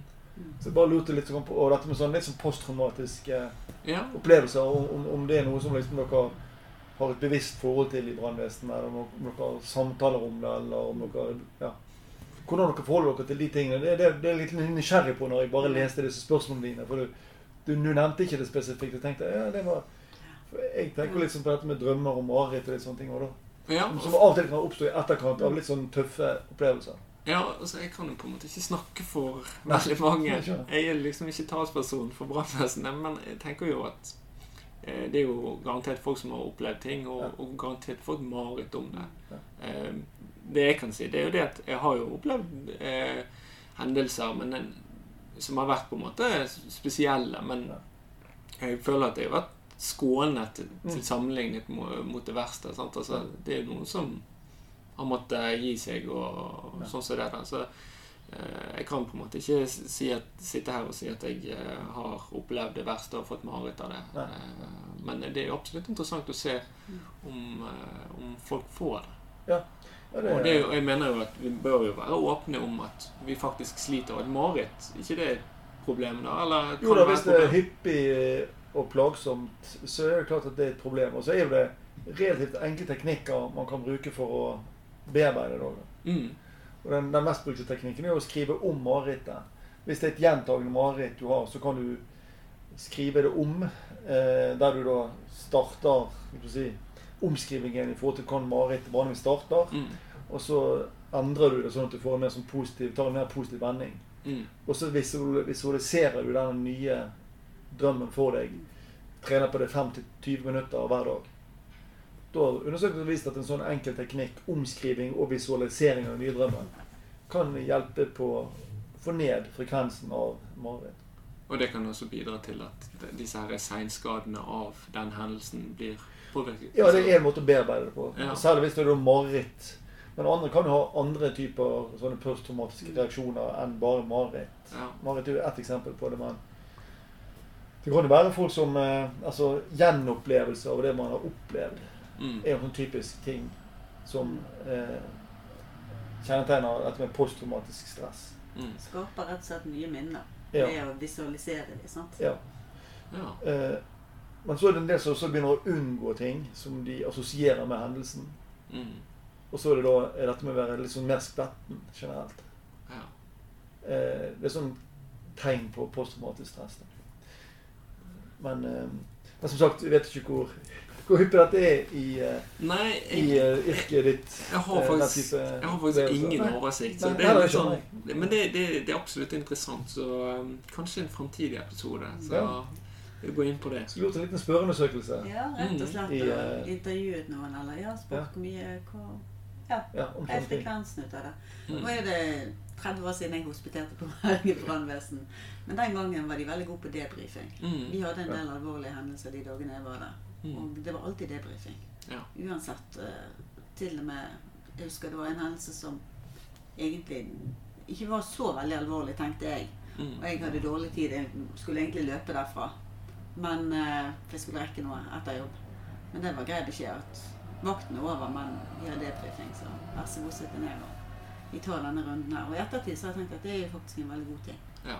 Så jeg bare lurte litt sånn på og dette med sånn litt sånn posttraumatiske Ja. opplevelser, om, om, om det er noe som liksom dere har et bevisst forhold til i brannvesenet, eller om dere, om dere samtaler om det, eller om dere ja. Hvordan dere forholder dere til de tingene. Det, det, det er jeg litt nysgjerrig på når jeg bare leste disse spørsmålene dine. For du, du, du nevnte ikke det spesifikt. Jeg tenkte ja, det var Jeg tenker sånn på dette med drømmer og mareritt og litt sånne ting. Også, Ja, som av og til kan oppstå i etterkant av litt sånn tøffe opplevelser. ja, altså jeg kan jo på en måte ikke snakke for Nei, veldig mange. jeg. Jeg er liksom ikke talsperson for brannvesenet, men jeg tenker jo at eh, det er jo garantert folk som har opplevd ting, og, Ja. og garantert fått mareritt om det. Ja. Eh, det jeg kan si, det er jo det at jeg har jo opplevd eh, hendelser men en, som har vært på en måte spesielle, men jeg føler at jeg har vært skånet til, Mm. til sammenlignet mot, mot det verste. Altså, det er jo noen som har måttet gi seg og og sånn som det der. Så eh, jeg kan på en måte ikke si at, sitte her og si at jeg eh, har opplevd det verste og fått mareritt av det. Eh, men det er jo absolutt interessant å se om, eh, om folk får det. Ja, Og det, er jeg mener jo at vi bør jo være åpne om at vi faktisk sliter. Og marit. mareritt, ikke det er et problem da? Eller Jo da, hvis det er hyppig og plagsomt, så er det klart at det er et problem. Og så er jo det relativt enkle teknikker man kan bruke for å bearbeide det. òg. Mm. Og den, den mest brukte teknikken er å skrive om marerittet. Hvis det er et gjentagende mareritt du har, så kan du skrive det om. Eh, der du da starter du si, omskrivingen i forhold til hvordan Marit vanligvis starter. Mm. Og så endrer du det sånn at du får en mer sånn positiv, tar en mer positiv vending. Mm. Og så visualiserer du den nye drømmen for deg. Trener på det 5-20 minutter hver dag. Da har undersøkelser vist at en sånn enkel teknikk, omskriving og visualisering av den nye drømmen, kan hjelpe på å få ned frekvensen av mareritt. Og det kan også bidra til at disse her seinskadene av den hendelsen blir påvirket. Ja, det er en måte å bearbeide det på. Ja. Særlig hvis det er mareritt. Men andre kan jo ha andre typer sånne posttraumatiske reaksjoner enn bare mareritt. Ja. Mareritt er jo ett eksempel på det, men det kan jo være folk som eh, Altså gjenopplevelse av det man har opplevd, Mm. er en sånn typisk ting som eh, kjennetegner dette med posttraumatisk stress. Mm. Skaper rett og slett nye minner Ja. ved å visualisere dem. sant? ja. Ja. Eh, men så er det en del som også begynner å unngå ting som de assosierer med hendelsen. Mm. Og så er det da er dette med å være litt sånn mer skvetten generelt. ja. Eh, det er sånn tegn på posttraumatisk stress. Men, eh, men som sagt, vi vet ikke hvor, hvor hyppig dette er i, eh, Nei, i jeg, eh, yrket ditt. jeg har eh, faktisk, jeg har faktisk ingen oversikt. Så Nei, det er litt sånn, men det, det, det er absolutt interessant. Så um, kanskje en framtidig episode. Så Ja. Vi går inn på det. Skulle gjort en liten spørreundersøkelse. Ja, rett og slett. Mm. og eh, intervjuet noen, eller ja, spurt Ja. hvor mye hva, Ja, ja er frekvensen ut av det? Mm. Nå er det 30 år siden jeg hospiterte på Bergen brannvesen. Men den gangen var de veldig gode på debrifing. Mm. Vi hadde en del alvorlige hendelser de dagene jeg var der. Mm. Og det var alltid debrifing. Ja. Uansett. eh, Til og med Jeg husker det var en hendelse som egentlig ikke var så veldig alvorlig, tenkte jeg. Mm. Og jeg hadde dårlig tid. Jeg skulle egentlig løpe derfra. Men eh, For jeg skulle rekke noe etter jobb. Men det var grei beskjed at vakten er over, men vi har debrifing, så vær så god, sitt ned og vi tar denne runden her. Og i ettertid så har jeg tenkt at det er jo faktisk en veldig god ting. Ja.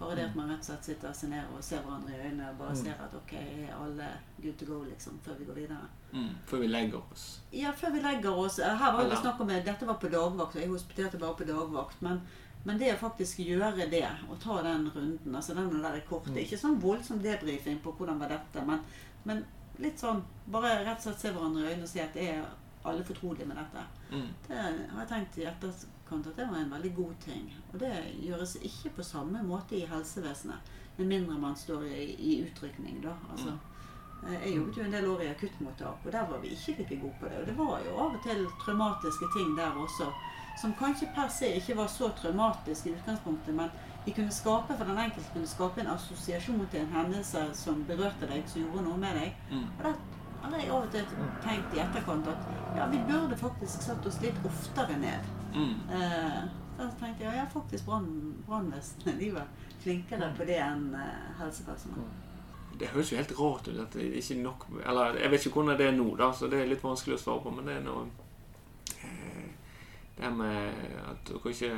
Bare det at man rett og slett sitter seg ned og ser hverandre i øynene og bare Mm. ser at ok, er alle good to go, liksom, før vi går videre. Mm. Før vi legger oss. Ja, før vi legger oss Her var det snakk om Dette var på dagvakt, og jeg hospiterte bare på dagvakt. Men, men det å faktisk gjøre det, og ta den runden altså den der korte Mm. Ikke sånn voldsom debrifing på hvordan var dette, men, men litt sånn Bare rett og slett se hverandre i øynene og si at er alle fortrolige med dette. Mm. Det har jeg tenkt i etterkant at det var en veldig god ting. Og det gjøres ikke på samme måte i helsevesenet. Med mindre man står i, i utrykning, da. Altså, mm. jeg jobbet jo en del år i akuttmottak, og der var vi ikke like gode på det. Og det var jo av og til traumatiske ting der også, som kanskje per se ikke var så traumatisk i utgangspunktet, men de kunne skape for den enkelte kunne skape en assosiasjon til en hendelse som berørte deg, som gjorde noe med deg. Mm. Og da har jeg av og til tenkt i etterkant at ja, vi burde faktisk satt oss litt oftere ned. Mm. Eh, da tenkte jeg ja, faktisk brann- brannvesenet de var flinkere på det enn eh, helsepersonell. Det høres jo helt rart ut at det ikke nok Eller jeg vet ikke hvordan det er nå, da, så det er litt vanskelig å svare på, men det er noe Det med at dere ikke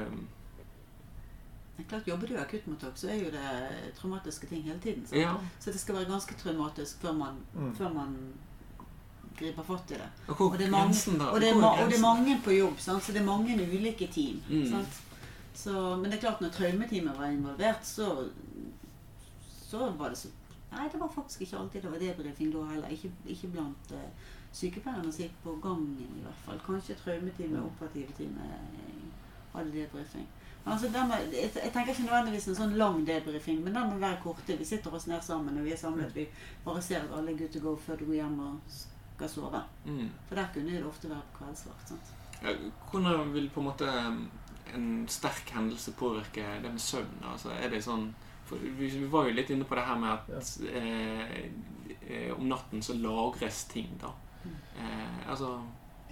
Men klart Jobber du i akuttmottak, så er jo det traumatiske ting hele tiden. Sant? Ja. Så det skal være ganske traumatisk før man, Mm. før man griper fatt i det. Og Og det er er mange, og det er, er og det er mange på jobb, sant? så det er mange ulike team. Mm. Sant? Så, men det er klart, når traumeteamet var involvert, så, så var det så Nei, det var faktisk ikke alltid det var debrifing da heller. Ikke, ikke blant uh, sykepleierne sitt på gangen, i hvert fall. Kanskje traumetime, operative time eh, hadde debrifing. Altså, må, jeg, jeg tenker ikke nødvendigvis en sånn lang debrifing, men den må være korte. Vi sitter oss ned sammen, og vi er samlet. Vi bare ser at alle er good to go før du går hjem og skal sove. Mm. For der kunne det ofte være på kveldsvakt. sant? Ja, Hvordan vil på en måte en sterk hendelse påvirke det med søvn? Altså, er det sånn for vi, vi var jo litt inne på det her med at ja. eh, om natten så lagres ting, da. Eh, altså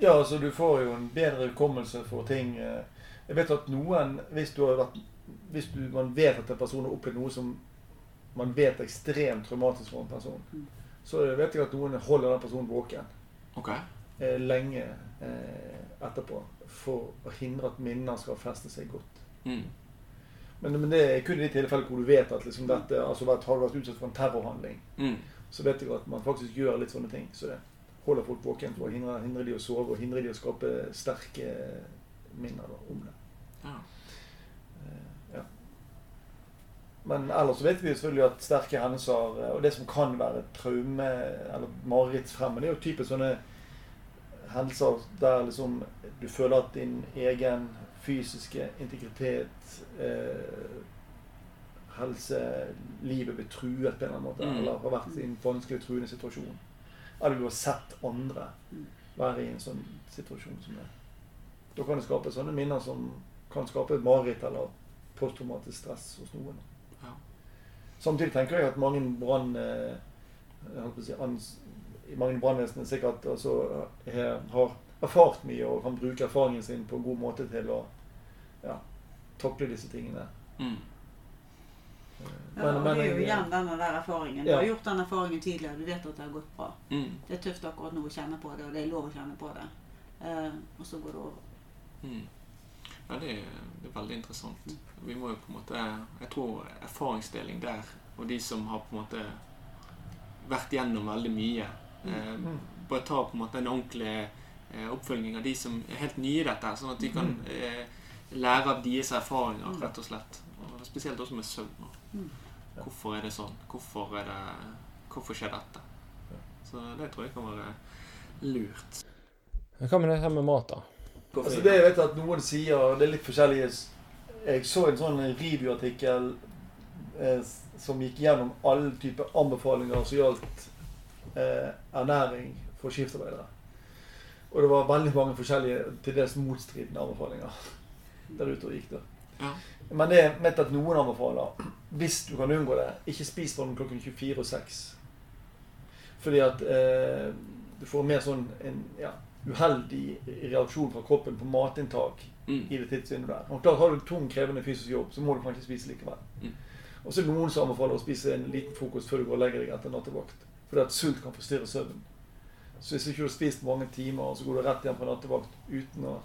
Ja, altså du får jo en bedre hukommelse for ting. eh. Jeg vet at noen, hvis du har vært Hvis du, man vet at en person har opplevd noe som man vet er ekstremt traumatisk for en person, Mm. så vet jeg at noen holder den personen våken okay. eh, lenge eh, etterpå for å hindre at minner skal feste seg godt. Mm. Men, men det er kun i de tilfellene hvor du vet at liksom dette, altså har du vært utsatt for en terrorhandling, Mm. så vet jeg at man faktisk gjør litt sånne ting. Så det holder folk våken for å hindre, hindre de å sove og hindre de å skape sterke minner om det. Ja. Eh, Ja. Men ellers så vet vi selvfølgelig at sterke hendelser, eh, og det som kan være traume eller marerittsfremmende, er jo typisk sånne hendelser der liksom du føler at din egen fysiske integritet, eh, helse, livet blir truet på en eller annen måte, Mm. eller har vært i en vanskelig truende situasjon. Eller du har sett andre være i en sånn situasjon som det. Da kan det skape sånne minner som kan skape et mareritt eller posttraumatisk stress hos noen. Ja. Samtidig tenker jeg at mange brann... eh, si, mange brannvesener sikkert altså, eh, har erfart mye og kan bruke erfaringen sin på en god måte til å ja, takle disse tingene. Mm. Ja, og det er jo igjen denne der erfaringen. Du Ja. har gjort den erfaringen tidligere. Du vet at det har gått bra. Mm. Det er tøft akkurat nå å kjenne på det, og det er lov å kjenne på det. Uh, og så går det over. Mm. Ja, det er, det er veldig interessant. Vi må jo på en måte Jeg tror erfaringsdeling der, og de som har på en måte vært gjennom veldig mye eh, Mm. Bare ta på en måte en ordentlig eh, oppfølging av de som er helt nye i dette, sånn at de kan Mm. eh, lære av deres erfaringer, Mm. rett og slett. Og spesielt også med søvn. Hvorfor er det sånn? Hvorfor, er det, hvorfor skjer dette? Så det tror jeg kan være lurt. Hva med det her med mat, da? Altså det jeg vet at noen sier, det er litt forskjellige Jeg så en sånn review-artikkel eh, som gikk gjennom alle typer anbefalinger som gjaldt eh, ernæring for skiftarbeidere. Og det var veldig mange forskjellige, til dels motstridende anbefalinger der ute og gikk. da. Ja. Men det jeg vet at noen anbefaler, hvis du kan unngå det, ikke spis mellom klokken 24 og 6. Fordi at eh, du får mer sånn en ja, uheldig reaksjon fra kroppen på matinntak Mm. i det tidsvinduet der. Og klart, Har du tung, krevende fysisk jobb, så må du kanskje spise likevel. Mm. Og så er det noen som anbefaler å spise en liten frokost før du går og legger deg etter nattevakt. Fordi at sult kan forstyrre søvnen. Så hvis du ikke har spist mange timer, og så går du rett igjen på nattevakt uten å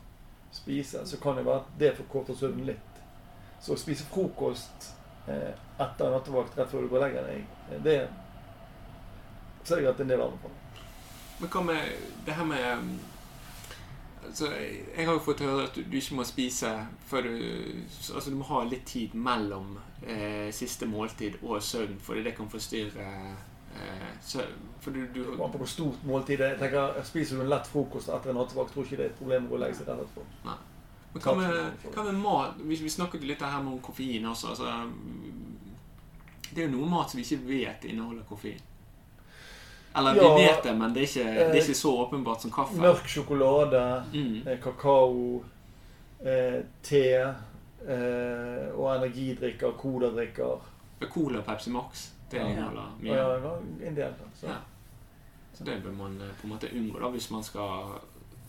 spise, så kan det være at det forkorter søvnen litt. Så å spise frokost eh, etter nattevakt rett før du går og legger deg, eh, det ser jeg at en del anbefaler. Men hva med det her med um, altså, Jeg har jo fått høre at du, du ikke må spise før du Altså du må ha litt tid mellom eh, siste måltid og søvn, fordi det kan forstyrre eh, søvn. For du, du Det på hvor stort måltid det er. Spiser du en lett frokost etter en nattevakt, tror ikke det er et problem å legge seg rett etterpå. Men hva med, hva med mat? Vi, vi snakket litt her med koffein også. Altså, det er jo noe mat som vi ikke vet inneholder koffein. Eller Ja, vi vet det, men det er, ikke, det er ikke så åpenbart som kaffe. Mørk sjokolade, Mm. eh, kakao, eh, te eh, og energidrikker, coladrikker. Cola og Pepsi Max. Det inneholder mye. ja, ja, en del. Så. Ja. Så det bør man eh, på en måte unngå da, hvis man skal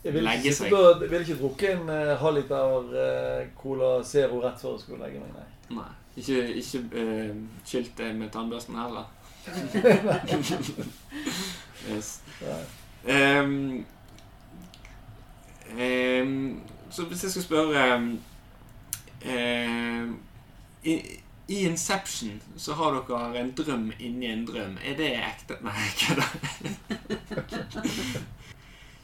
Jeg ville Legge ikke, på- jeg ville ikke drukke en uh, halv liter eh, Cola Zero rett før jeg skulle legge meg, nei. Nei. Ikke, ikke uh, skilt med tannbørsten heller. yes. Um, ehm, så hvis jeg skal spørre um, i, I Inception så har dere en drøm inni en drøm. Er det ekte? Nei, det.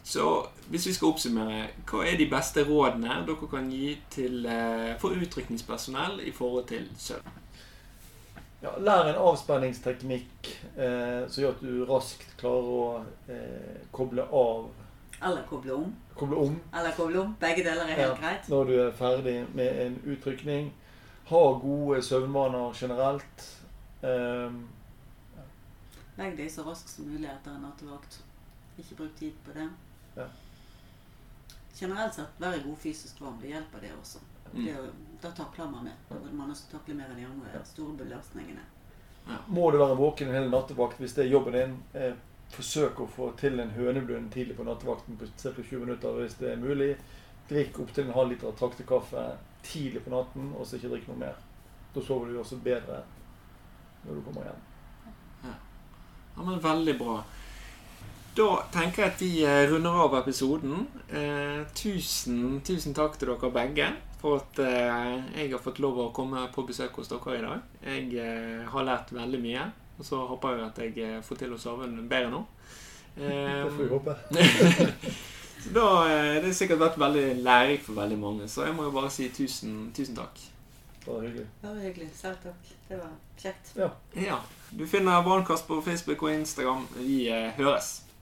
Så hvis vi skal oppsummere, hva er de beste rådene dere kan gi til, eh, for utrykningspersonell i forhold til søvn? Ja, lær en avspenningsteknikk eh, som gjør at du raskt klarer å eh, koble av Eller koble om. Koble om Eller koble om. Begge deler er helt Ja. greit. når du er ferdig med en utrykning. Ha gode søvnvaner generelt. Eh, Legg deg så raskt som mulig etter en nattevakt. Ikke bruk tid på det. Ja. Generelt sett, være i god fysisk form. Det hjelper det også. Mm. Det, da takler man mer. Da vil man også takle mer enn de andre store belastningene. må du være våken en hel nattevakt hvis det er jobben din. Eh, forsøk å få til en høneblund tidlig på nattevakten på ca. 20 minutter hvis det er mulig. Drikk opptil en halv liter traktekaffe tidlig på natten, og så ikke drikk noe mer. Da sover du også bedre når du kommer hjem. Ja, men Veldig bra. Da tenker jeg at vi eh, runder av episoden. Eh, tusen, tusen takk til dere begge for at eh, jeg har fått lov å komme på besøk hos dere i dag. Jeg eh, har lært veldig mye, og så håper jeg at jeg eh, får til å sove bedre nå. Det får vi Eh, håpe. da, eh, det har sikkert vært veldig lærerikt for veldig mange, så jeg må jo bare si tusen, tusen takk. Det var hyggelig. Bare hyggelig. Selv takk. Det var kjekt. Ja, Du finner Brannkast på Facebook og Instagram. Vi eh, høres.